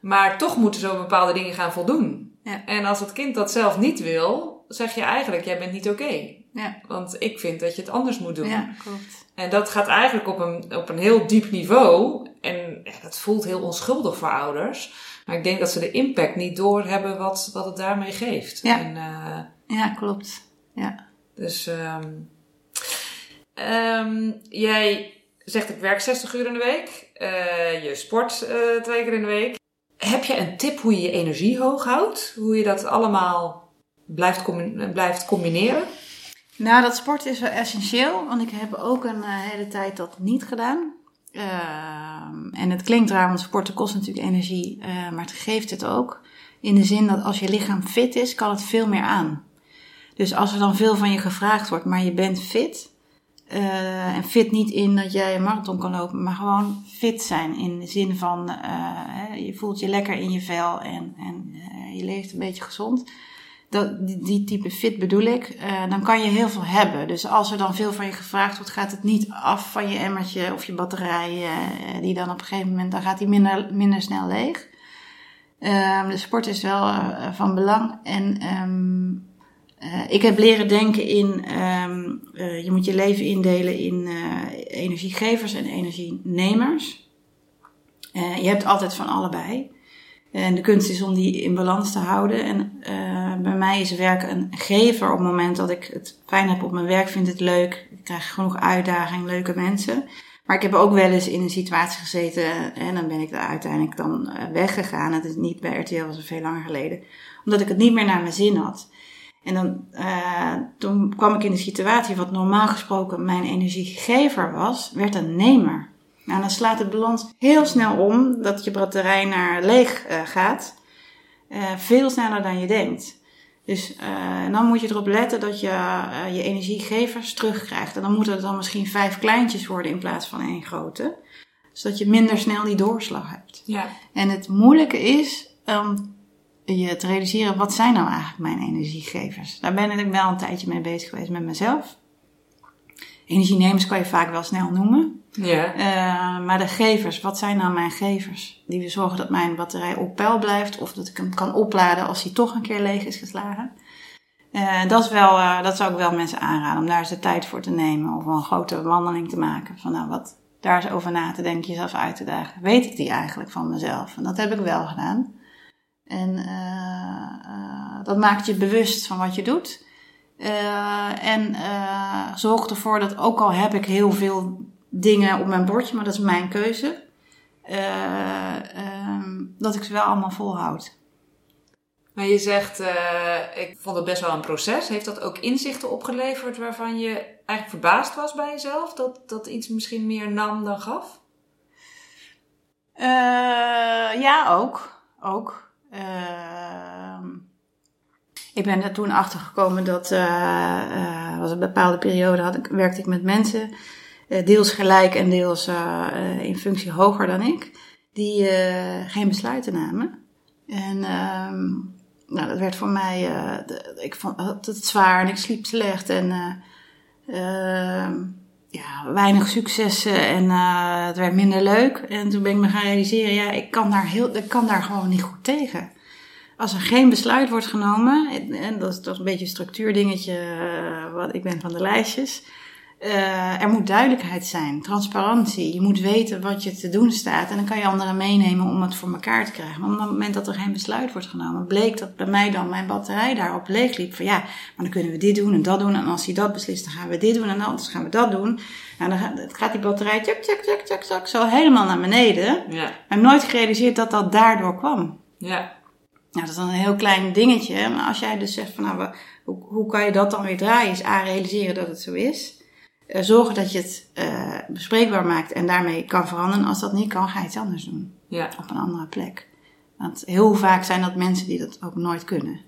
Maar toch moeten ze op bepaalde dingen gaan voldoen. Ja. En als het kind dat zelf niet wil, zeg je eigenlijk, jij bent niet oké. ja, Want ik vind dat je het anders moet doen. ja, klopt. En dat gaat eigenlijk op een, op een heel diep niveau. En dat voelt heel onschuldig voor ouders. Maar ik denk dat ze de impact niet doorhebben wat, wat het daarmee geeft. Ja. En, eh, Ja, klopt. Ja. dus ehm, ehm, jij zegt ik werk 60 uur in de week. Eh, je sport eh, twee keer in de week. Heb je een tip hoe je je energie hoog houdt? Hoe je dat allemaal blijft, combi- blijft combineren? Nou, dat sport is wel essentieel, want ik heb ook een hele tijd dat niet gedaan. Ehm, en het klinkt raar, want sporten kost natuurlijk energie, eh, maar het geeft het ook. In de zin dat als je lichaam fit is, kan het veel meer aan. Dus als er dan veel van je gevraagd wordt, maar je bent fit. eh, en fit niet in dat jij een marathon kan lopen, maar gewoon fit zijn. In de zin van, eh, je voelt je lekker in je vel en, en je leeft een beetje gezond dat, die, die type fit bedoel ik, eh, dan kan je heel veel hebben. Dus als er dan veel van je gevraagd wordt, gaat het niet af van je emmertje of je batterij, eh, die dan op een gegeven moment, dan gaat die minder, minder snel leeg. Ehm, de sport is wel eh, van belang. En ehm, eh, ik heb leren denken in, ehm, eh, je moet je leven indelen in eh, energiegevers en energienemers. Eh, je hebt altijd van allebei. En de kunst is om die in balans te houden. En eh, bij mij is werken een gever op het moment dat ik het fijn heb op mijn werk, vind het leuk. Ik krijg genoeg uitdaging, leuke mensen. Maar ik heb ook wel eens in een situatie gezeten en dan ben ik daar uiteindelijk dan eh, weggegaan. Het is niet bij RTL, was veel langer geleden. Omdat ik het niet meer naar mijn zin had. En dan, eh, toen kwam ik in de situatie wat normaal gesproken mijn energiegever was, werd een nemer. Nou, dan slaat de balans heel snel om dat je batterij naar leeg eh, gaat. Eh, veel sneller dan je denkt. Dus eh, dan moet je erop letten dat je je energiegevers terugkrijgt. En dan moeten het dan misschien vijf kleintjes worden in plaats van één grote. Zodat je minder snel die doorslag hebt. Ja. En het moeilijke is, ehm, je te realiseren, wat zijn nou eigenlijk mijn energiegevers? Daar ben ik wel een tijdje mee bezig geweest met mezelf. Energienemers kan je vaak wel snel noemen. Ja. Uh, maar de gevers, wat zijn nou mijn gevers? Die we zorgen dat mijn batterij op peil blijft of dat ik hem kan opladen als hij toch een keer leeg is geslagen. Uh, dat, is wel, uh, dat zou ik wel mensen aanraden om daar eens de tijd voor te nemen of een grote wandeling te maken. Van nou, wat daar eens over na te denken, jezelf uit te dagen. Weet ik die eigenlijk van mezelf? En dat heb ik wel gedaan. En dat maakt je bewust van wat je doet. En zorgt ervoor dat ook al heb ik heel veel dingen op mijn bordje, maar dat is mijn keuze. Uh, dat ik ze wel allemaal volhoud. Maar je zegt, ik vond het best wel een proces. Heeft dat ook inzichten opgeleverd waarvan je eigenlijk verbaasd was bij jezelf? Dat, dat iets misschien meer nam dan gaf? Ja, ook. ook. Ehm, ik ben er toen achter gekomen dat, was een bepaalde periode, had ik, werkte ik met mensen eh, deels gelijk en deels in functie hoger dan ik, die geen besluiten namen. En um, nou, dat werd voor mij, ik vond het zwaar en ik sliep slecht en ehm, ja, weinig successen en het werd minder leuk. En toen ben ik me gaan realiseren, ja, ik kan daar, heel, ik kan daar gewoon niet goed tegen. Als er geen besluit wordt genomen, en dat is toch een beetje een structuurdingetje, wat ik ben van de lijstjes uh, er moet duidelijkheid zijn, transparantie. Je moet weten wat je te doen staat. En dan kan je anderen meenemen om het voor elkaar te krijgen. Maar op het moment dat er geen besluit wordt genomen, bleek dat bij mij dan mijn batterij daarop leeg liep. Van ja, maar dan kunnen we dit doen en dat doen. En als hij dat beslist, dan gaan we dit doen en anders gaan we dat doen. En dan gaat die batterij tjak, tjak, tjak, tjak, tjak, zo helemaal naar beneden. Ja. Heb nooit gerealiseerd dat dat daardoor kwam. Ja. Nou, dat is dan een heel klein dingetje. Maar als jij dus zegt van nou, hoe, hoe kan je dat dan weer draaien? Is A, realiseren dat het zo is. Uh, zorgen dat je het uh, bespreekbaar maakt en daarmee kan veranderen. Als dat niet kan, ga je iets anders doen. Ja. Op een andere plek. Want heel vaak zijn dat mensen die dat ook nooit kunnen.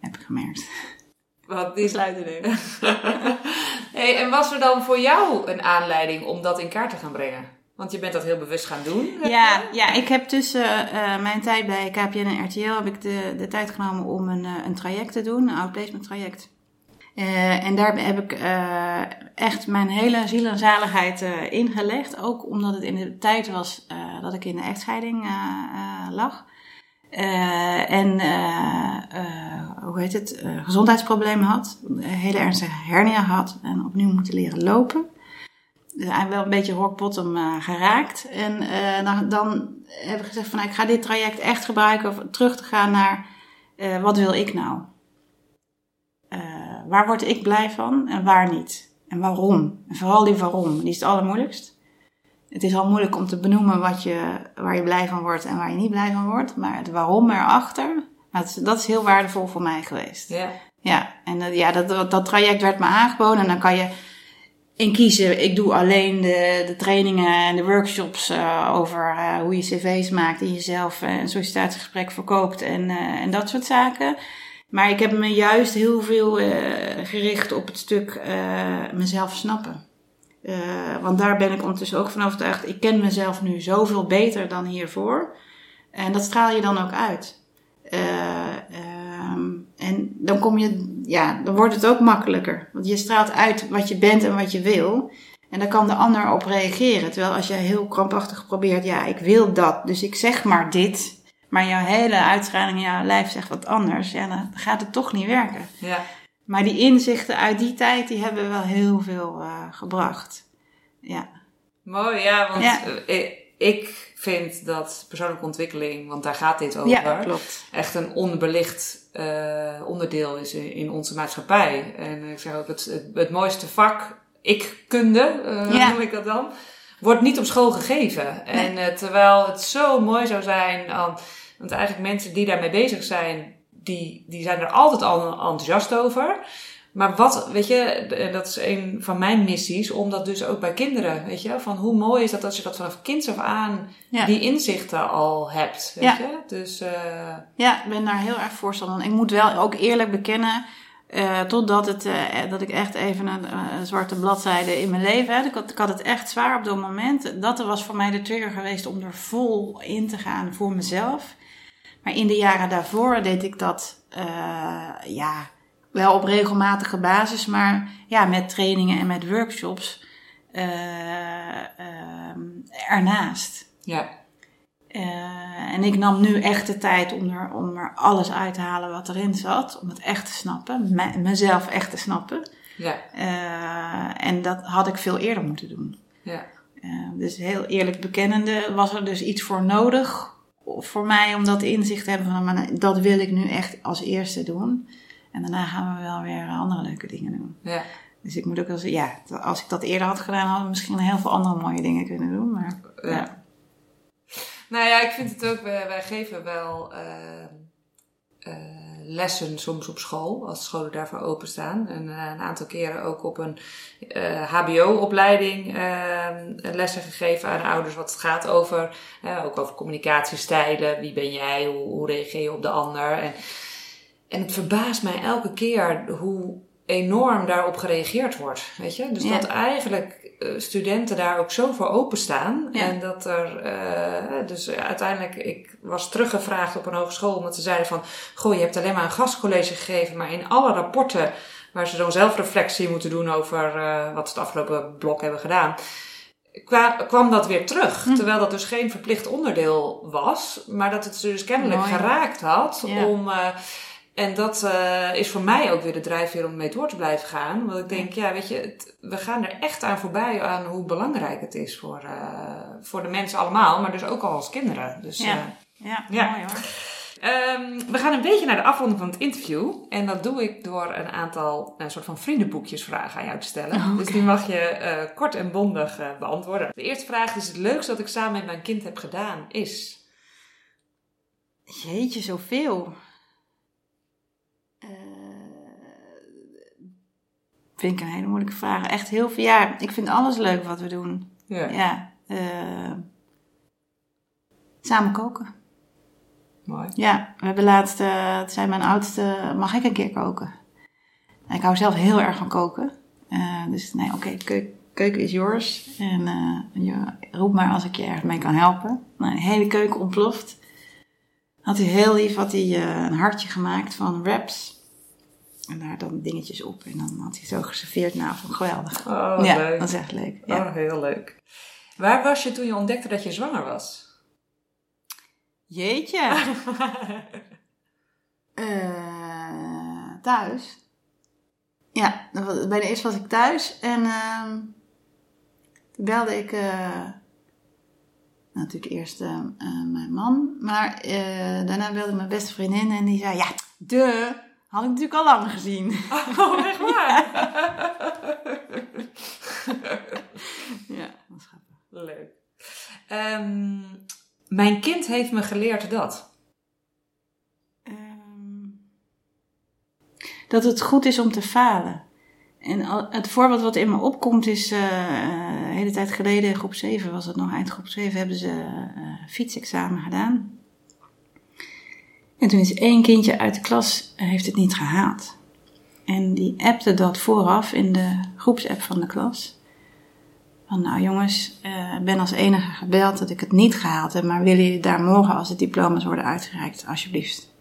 Heb ik gemerkt. Wat die sluiten nemen. hey, en was er dan voor jou een aanleiding om dat in kaart te gaan brengen? Want je bent dat heel bewust gaan doen. Ja, ja ik heb tussen uh, mijn tijd bij KPN en RTL heb ik de, de tijd genomen om een, een traject te doen, een outplacement traject. Uh, en daar heb ik echt mijn hele ziel en zaligheid ingelegd. Ook omdat het in de tijd was dat ik in de echtscheiding lag. en hoe heet het? gezondheidsproblemen had. Een hele ernstige hernia had. En opnieuw moeten leren lopen. Wel een beetje rock bottom geraakt. En dan, dan heb ik gezegd van nou, ik ga dit traject echt gebruiken om terug te gaan naar wat wil ik nou? waar word ik blij van en waar niet? En waarom? En vooral die waarom, die is het allermoeilijkst. Het is al moeilijk om te benoemen wat je, waar je blij van wordt en waar je niet blij van wordt. Maar het waarom erachter, dat is, dat is heel waardevol voor mij geweest. Ja. Ja, en ja, dat, dat traject werd me aangeboden. En dan kan je in kiezen. Ik doe alleen de, de trainingen en de workshops uh, over uh, hoe je cv's maakt en jezelf een sollicitatiegesprek verkoopt en, en dat soort zaken. Maar ik heb me juist heel veel gericht op het stuk mezelf snappen. Want daar ben ik ondertussen ook van overtuigd. Ik ken mezelf nu zoveel beter dan hiervoor. En dat straal je dan ook uit. Um, en dan kom je, ja, dan wordt het ook makkelijker. Want je straalt uit wat je bent en wat je wil. En dan kan de ander op reageren. Terwijl als jij heel krampachtig probeert, ja, ik wil dat, dus ik zeg maar dit maar jouw hele uitstraling in jouw lijf zegt wat anders, ja, dan gaat het toch niet werken. Ja. Maar die inzichten uit die tijd, die hebben wel heel veel uh, gebracht. Ja. Mooi, ja, want ja. Ik, ik vind dat persoonlijke ontwikkeling, want daar gaat dit over, ja, klopt. echt een onbelicht uh, onderdeel is in, in, onze maatschappij. En ik zeg ook, het, het, het mooiste vak, ik-kunde, uh, ja. noem ik dat dan, wordt niet op school gegeven. Nee. En terwijl het zo mooi zou zijn... Um, want eigenlijk mensen die daarmee bezig zijn, die, die zijn er altijd al enthousiast over. Maar wat, weet je, dat is een van mijn missies, om dat dus ook bij kinderen, weet je, van hoe mooi is dat als je dat vanaf kinds af aan ja. die inzichten al hebt, weet ja. je. Dus, uh... Ja, ik ben daar heel erg voorstander van. Ik moet wel ook eerlijk bekennen, uh, totdat het, uh, dat ik echt even een, zwarte bladzijde in mijn leven had. Ik had, ik had het echt zwaar op dat moment. Dat was voor mij de trigger geweest om er vol in te gaan voor mezelf. Maar in de jaren daarvoor deed ik dat, ja, wel op regelmatige basis, maar ja, met trainingen en met workshops uh, ernaast. Ja. Uh, en ik nam nu echt de tijd om er, om er alles uit te halen wat erin zat. Om het echt te snappen. Me, mezelf echt te snappen. Ja. En dat had ik veel eerder moeten doen. Ja. Dus heel eerlijk bekennende was er dus iets voor nodig voor mij om dat inzicht te hebben van maar dat wil ik nu echt als eerste doen. En daarna gaan we wel weer andere leuke dingen doen. Ja. Dus ik moet ook wel zeggen, ja, als ik dat eerder had gedaan, hadden we misschien heel veel andere mooie dingen kunnen doen. Maar, ja. ja. Nou ja, ik vind het ook, wij, wij geven wel uh, uh, lessen soms op school, als scholen daarvoor openstaan. En uh, een aantal keren ook op een HBO-opleiding lessen gegeven aan ouders, wat het gaat over, ook over communicatiestijlen. Wie ben jij? Hoe, hoe reageer je op de ander? En, en het verbaast mij elke keer hoe enorm daarop gereageerd wordt. Weet je? Dus ja. dat eigenlijk studenten daar ook zo voor openstaan. Ja. En dat er, uh, dus uiteindelijk, ik was teruggevraagd op een hogeschool, omdat ze zeiden van, goh, je hebt alleen maar een gastcollege gegeven, maar in alle rapporten waar ze zo'n zelfreflectie moeten doen over uh, wat ze het afgelopen blok hebben gedaan, kwa, kwam dat weer terug. Hm. Terwijl dat dus geen verplicht onderdeel was, maar dat het ze dus kennelijk Mooi. geraakt had Ja. om. Uh, en dat uh, is voor mij ook weer de drijfveer om mee door te blijven gaan. Want ik denk, ja, weet je, het, we gaan er echt aan voorbij aan hoe belangrijk het is voor, uh, voor de mensen allemaal, maar dus ook al als kinderen. Dus, Ja. uh, ja, Ja. mooi hoor. um, we gaan een beetje naar de afronding van het interview. En dat doe ik door een aantal een soort van vriendenboekjes vragen aan jou te stellen. Oh, Dus die mag je kort en bondig beantwoorden. De eerste vraag is: Het leukste dat ik samen met mijn kind heb gedaan is. Jeetje, zoveel. Vind ik een hele moeilijke vraag. Echt heel veel. Ja, ik vind alles leuk wat we doen. Ja. Ja. Uh, samen koken. Mooi. Ja, we hebben laatst, uh, het zei mijn oudste, mag ik een keer koken? En ik hou zelf heel erg van koken. Uh, dus nee, oké, okay, keuken, keuken is yours. En je roep maar als ik je ergens mee kan helpen. Nou, de hele keuken ontploft. Had hij heel lief had hij, een hartje gemaakt van wraps. En daar dan dingetjes op. En dan had hij zo geserveerd. Nou, ik geweldig. Oh, ja, leuk. dat is echt leuk. Ja. Oh, heel leuk. Waar was je toen je ontdekte dat je zwanger was? Jeetje. uh, thuis. Ja, bij de eerste was ik thuis. En uh, toen belde ik... Uh, natuurlijk eerst uh, mijn man. Maar daarna belde ik mijn beste vriendin. En die zei... Ja, de had ik natuurlijk al lang gezien. Oh, echt waar? ja, dat is grappig. Leuk. Um, mijn kind heeft me geleerd dat. Um, dat het goed is om te falen. En het voorbeeld wat in me opkomt is, uh, uh, een hele tijd geleden, groep 7 was het nog, eind groep 7, hebben ze uh, fietsexamen gedaan. En toen is één kindje uit de klas, heeft het niet gehaald. En die appte dat vooraf in de groepsapp van de klas. Van nou jongens, ik ben als enige gebeld dat ik het niet gehaald heb, maar willen jullie daar morgen als de diploma's worden uitgereikt, alsjeblieft,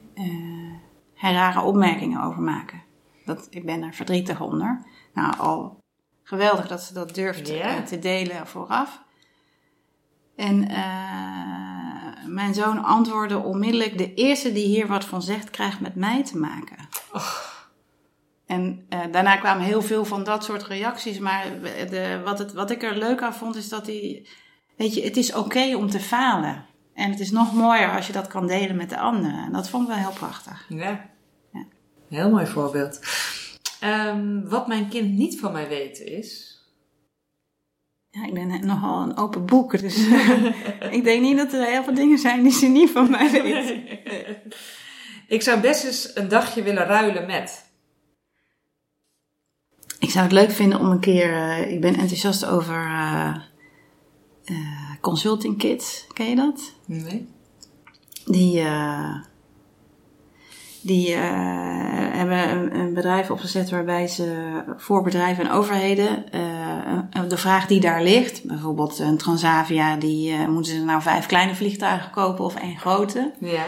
rare opmerkingen over maken? Dat, ik ben er verdrietig onder. Nou, al geweldig dat ze dat durft yeah. te delen vooraf. En uh, mijn zoon antwoordde onmiddellijk: De eerste die hier wat van zegt, krijgt met mij te maken. Oh. En uh, daarna kwamen heel veel van dat soort reacties. Maar de, wat, het, wat ik er leuk aan vond, is dat hij. Weet je, het is oké okay om te falen. En het is nog mooier als je dat kan delen met de anderen. En dat vond ik wel heel prachtig. Ja. ja. Heel mooi voorbeeld. Um, wat mijn kind niet van mij weet is. Ja, ik ben nogal een open boek. Dus ik denk niet dat er heel veel dingen zijn die ze niet van mij weet. Nee. Ik zou best eens een dagje willen ruilen met. Ik zou het leuk vinden om een keer. Uh, ik ben enthousiast over uh, uh, consulting kits. Ken je dat? Nee. Die. Die hebben een, een, bedrijf opgezet waarbij ze voor bedrijven en overheden de vraag die daar ligt, bijvoorbeeld een Transavia, die moeten ze nou vijf kleine vliegtuigen kopen of één grote? Ja.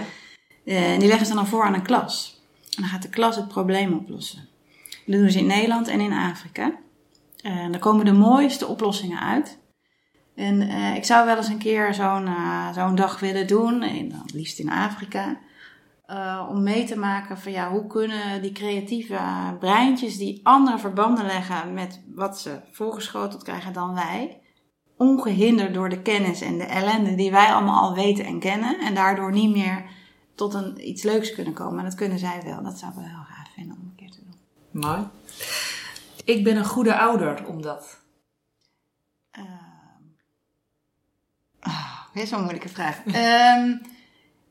Eh, en die leggen ze dan voor aan een klas. En dan gaat de klas het probleem oplossen. Dat doen ze in Nederland en in Afrika. En daar komen de mooiste oplossingen uit. En eh, ik zou wel eens een keer zo'n eh, zo'n dag willen doen, en dan liefst in Afrika. Eh, om mee te maken van ja, hoe kunnen die creatieve breintjes die andere verbanden leggen met wat ze voorgeschoteld krijgen dan wij, ongehinderd door de kennis en de ellende die wij allemaal al weten en kennen, en daardoor niet meer tot een, iets leuks kunnen komen. En dat kunnen zij wel. Dat zou ik wel heel gaaf vinden om een keer te doen. Mooi. Ik ben een goede ouder, omdat. Ehm ah, weer zo'n moeilijke vraag. Ehm,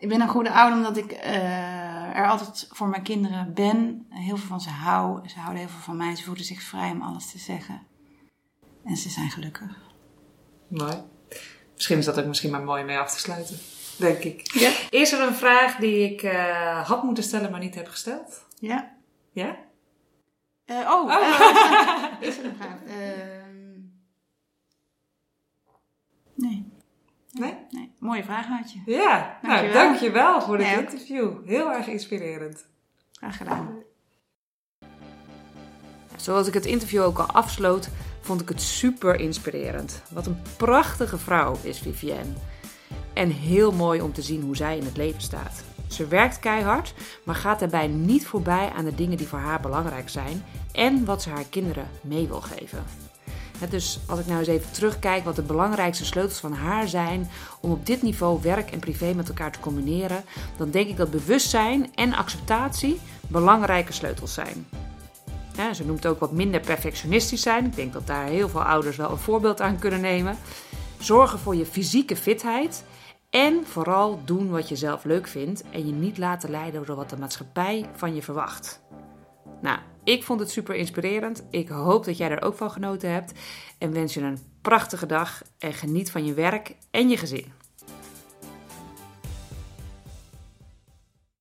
ik ben een goede ouder omdat ik eh, er altijd voor mijn kinderen ben. Heel veel van ze hou. Ze houden heel veel van mij. Ze voelen zich vrij om alles te zeggen. En ze zijn gelukkig. Mooi. Misschien is dat ook misschien maar mooi mee af te sluiten. Denk ik. Ja. Is er een vraag die ik eh, had moeten stellen, maar niet heb gesteld? Ja. Ja? Eh, oh, eh, is er een vraag? Ehm, nee, Nee? nee. Mooie vraag had je. Ja. Nou, Dankjewel. dankjewel voor dit Ja. interview. Heel erg inspirerend. Graag gedaan. Zoals ik het interview ook al afsloot, vond ik het super inspirerend. Wat een prachtige vrouw is Vivienne. En heel mooi om te zien hoe zij in het leven staat. Ze werkt keihard, maar gaat daarbij niet voorbij aan de dingen die voor haar belangrijk zijn en wat ze haar kinderen mee wil geven. Dus als ik nou eens even terugkijk wat de belangrijkste sleutels van haar zijn om op dit niveau werk en privé met elkaar te combineren, dan denk ik dat bewustzijn en acceptatie belangrijke sleutels zijn. Ze noemt ook wat minder perfectionistisch zijn. Ik denk dat daar heel veel ouders wel een voorbeeld aan kunnen nemen. Zorgen voor je fysieke fitheid. En vooral doen wat je zelf leuk vindt en je niet laten leiden door wat de maatschappij van je verwacht. Nou, ik vond het super inspirerend. Ik hoop dat jij er ook van genoten hebt. En wens je een prachtige dag en geniet van je werk en je gezin.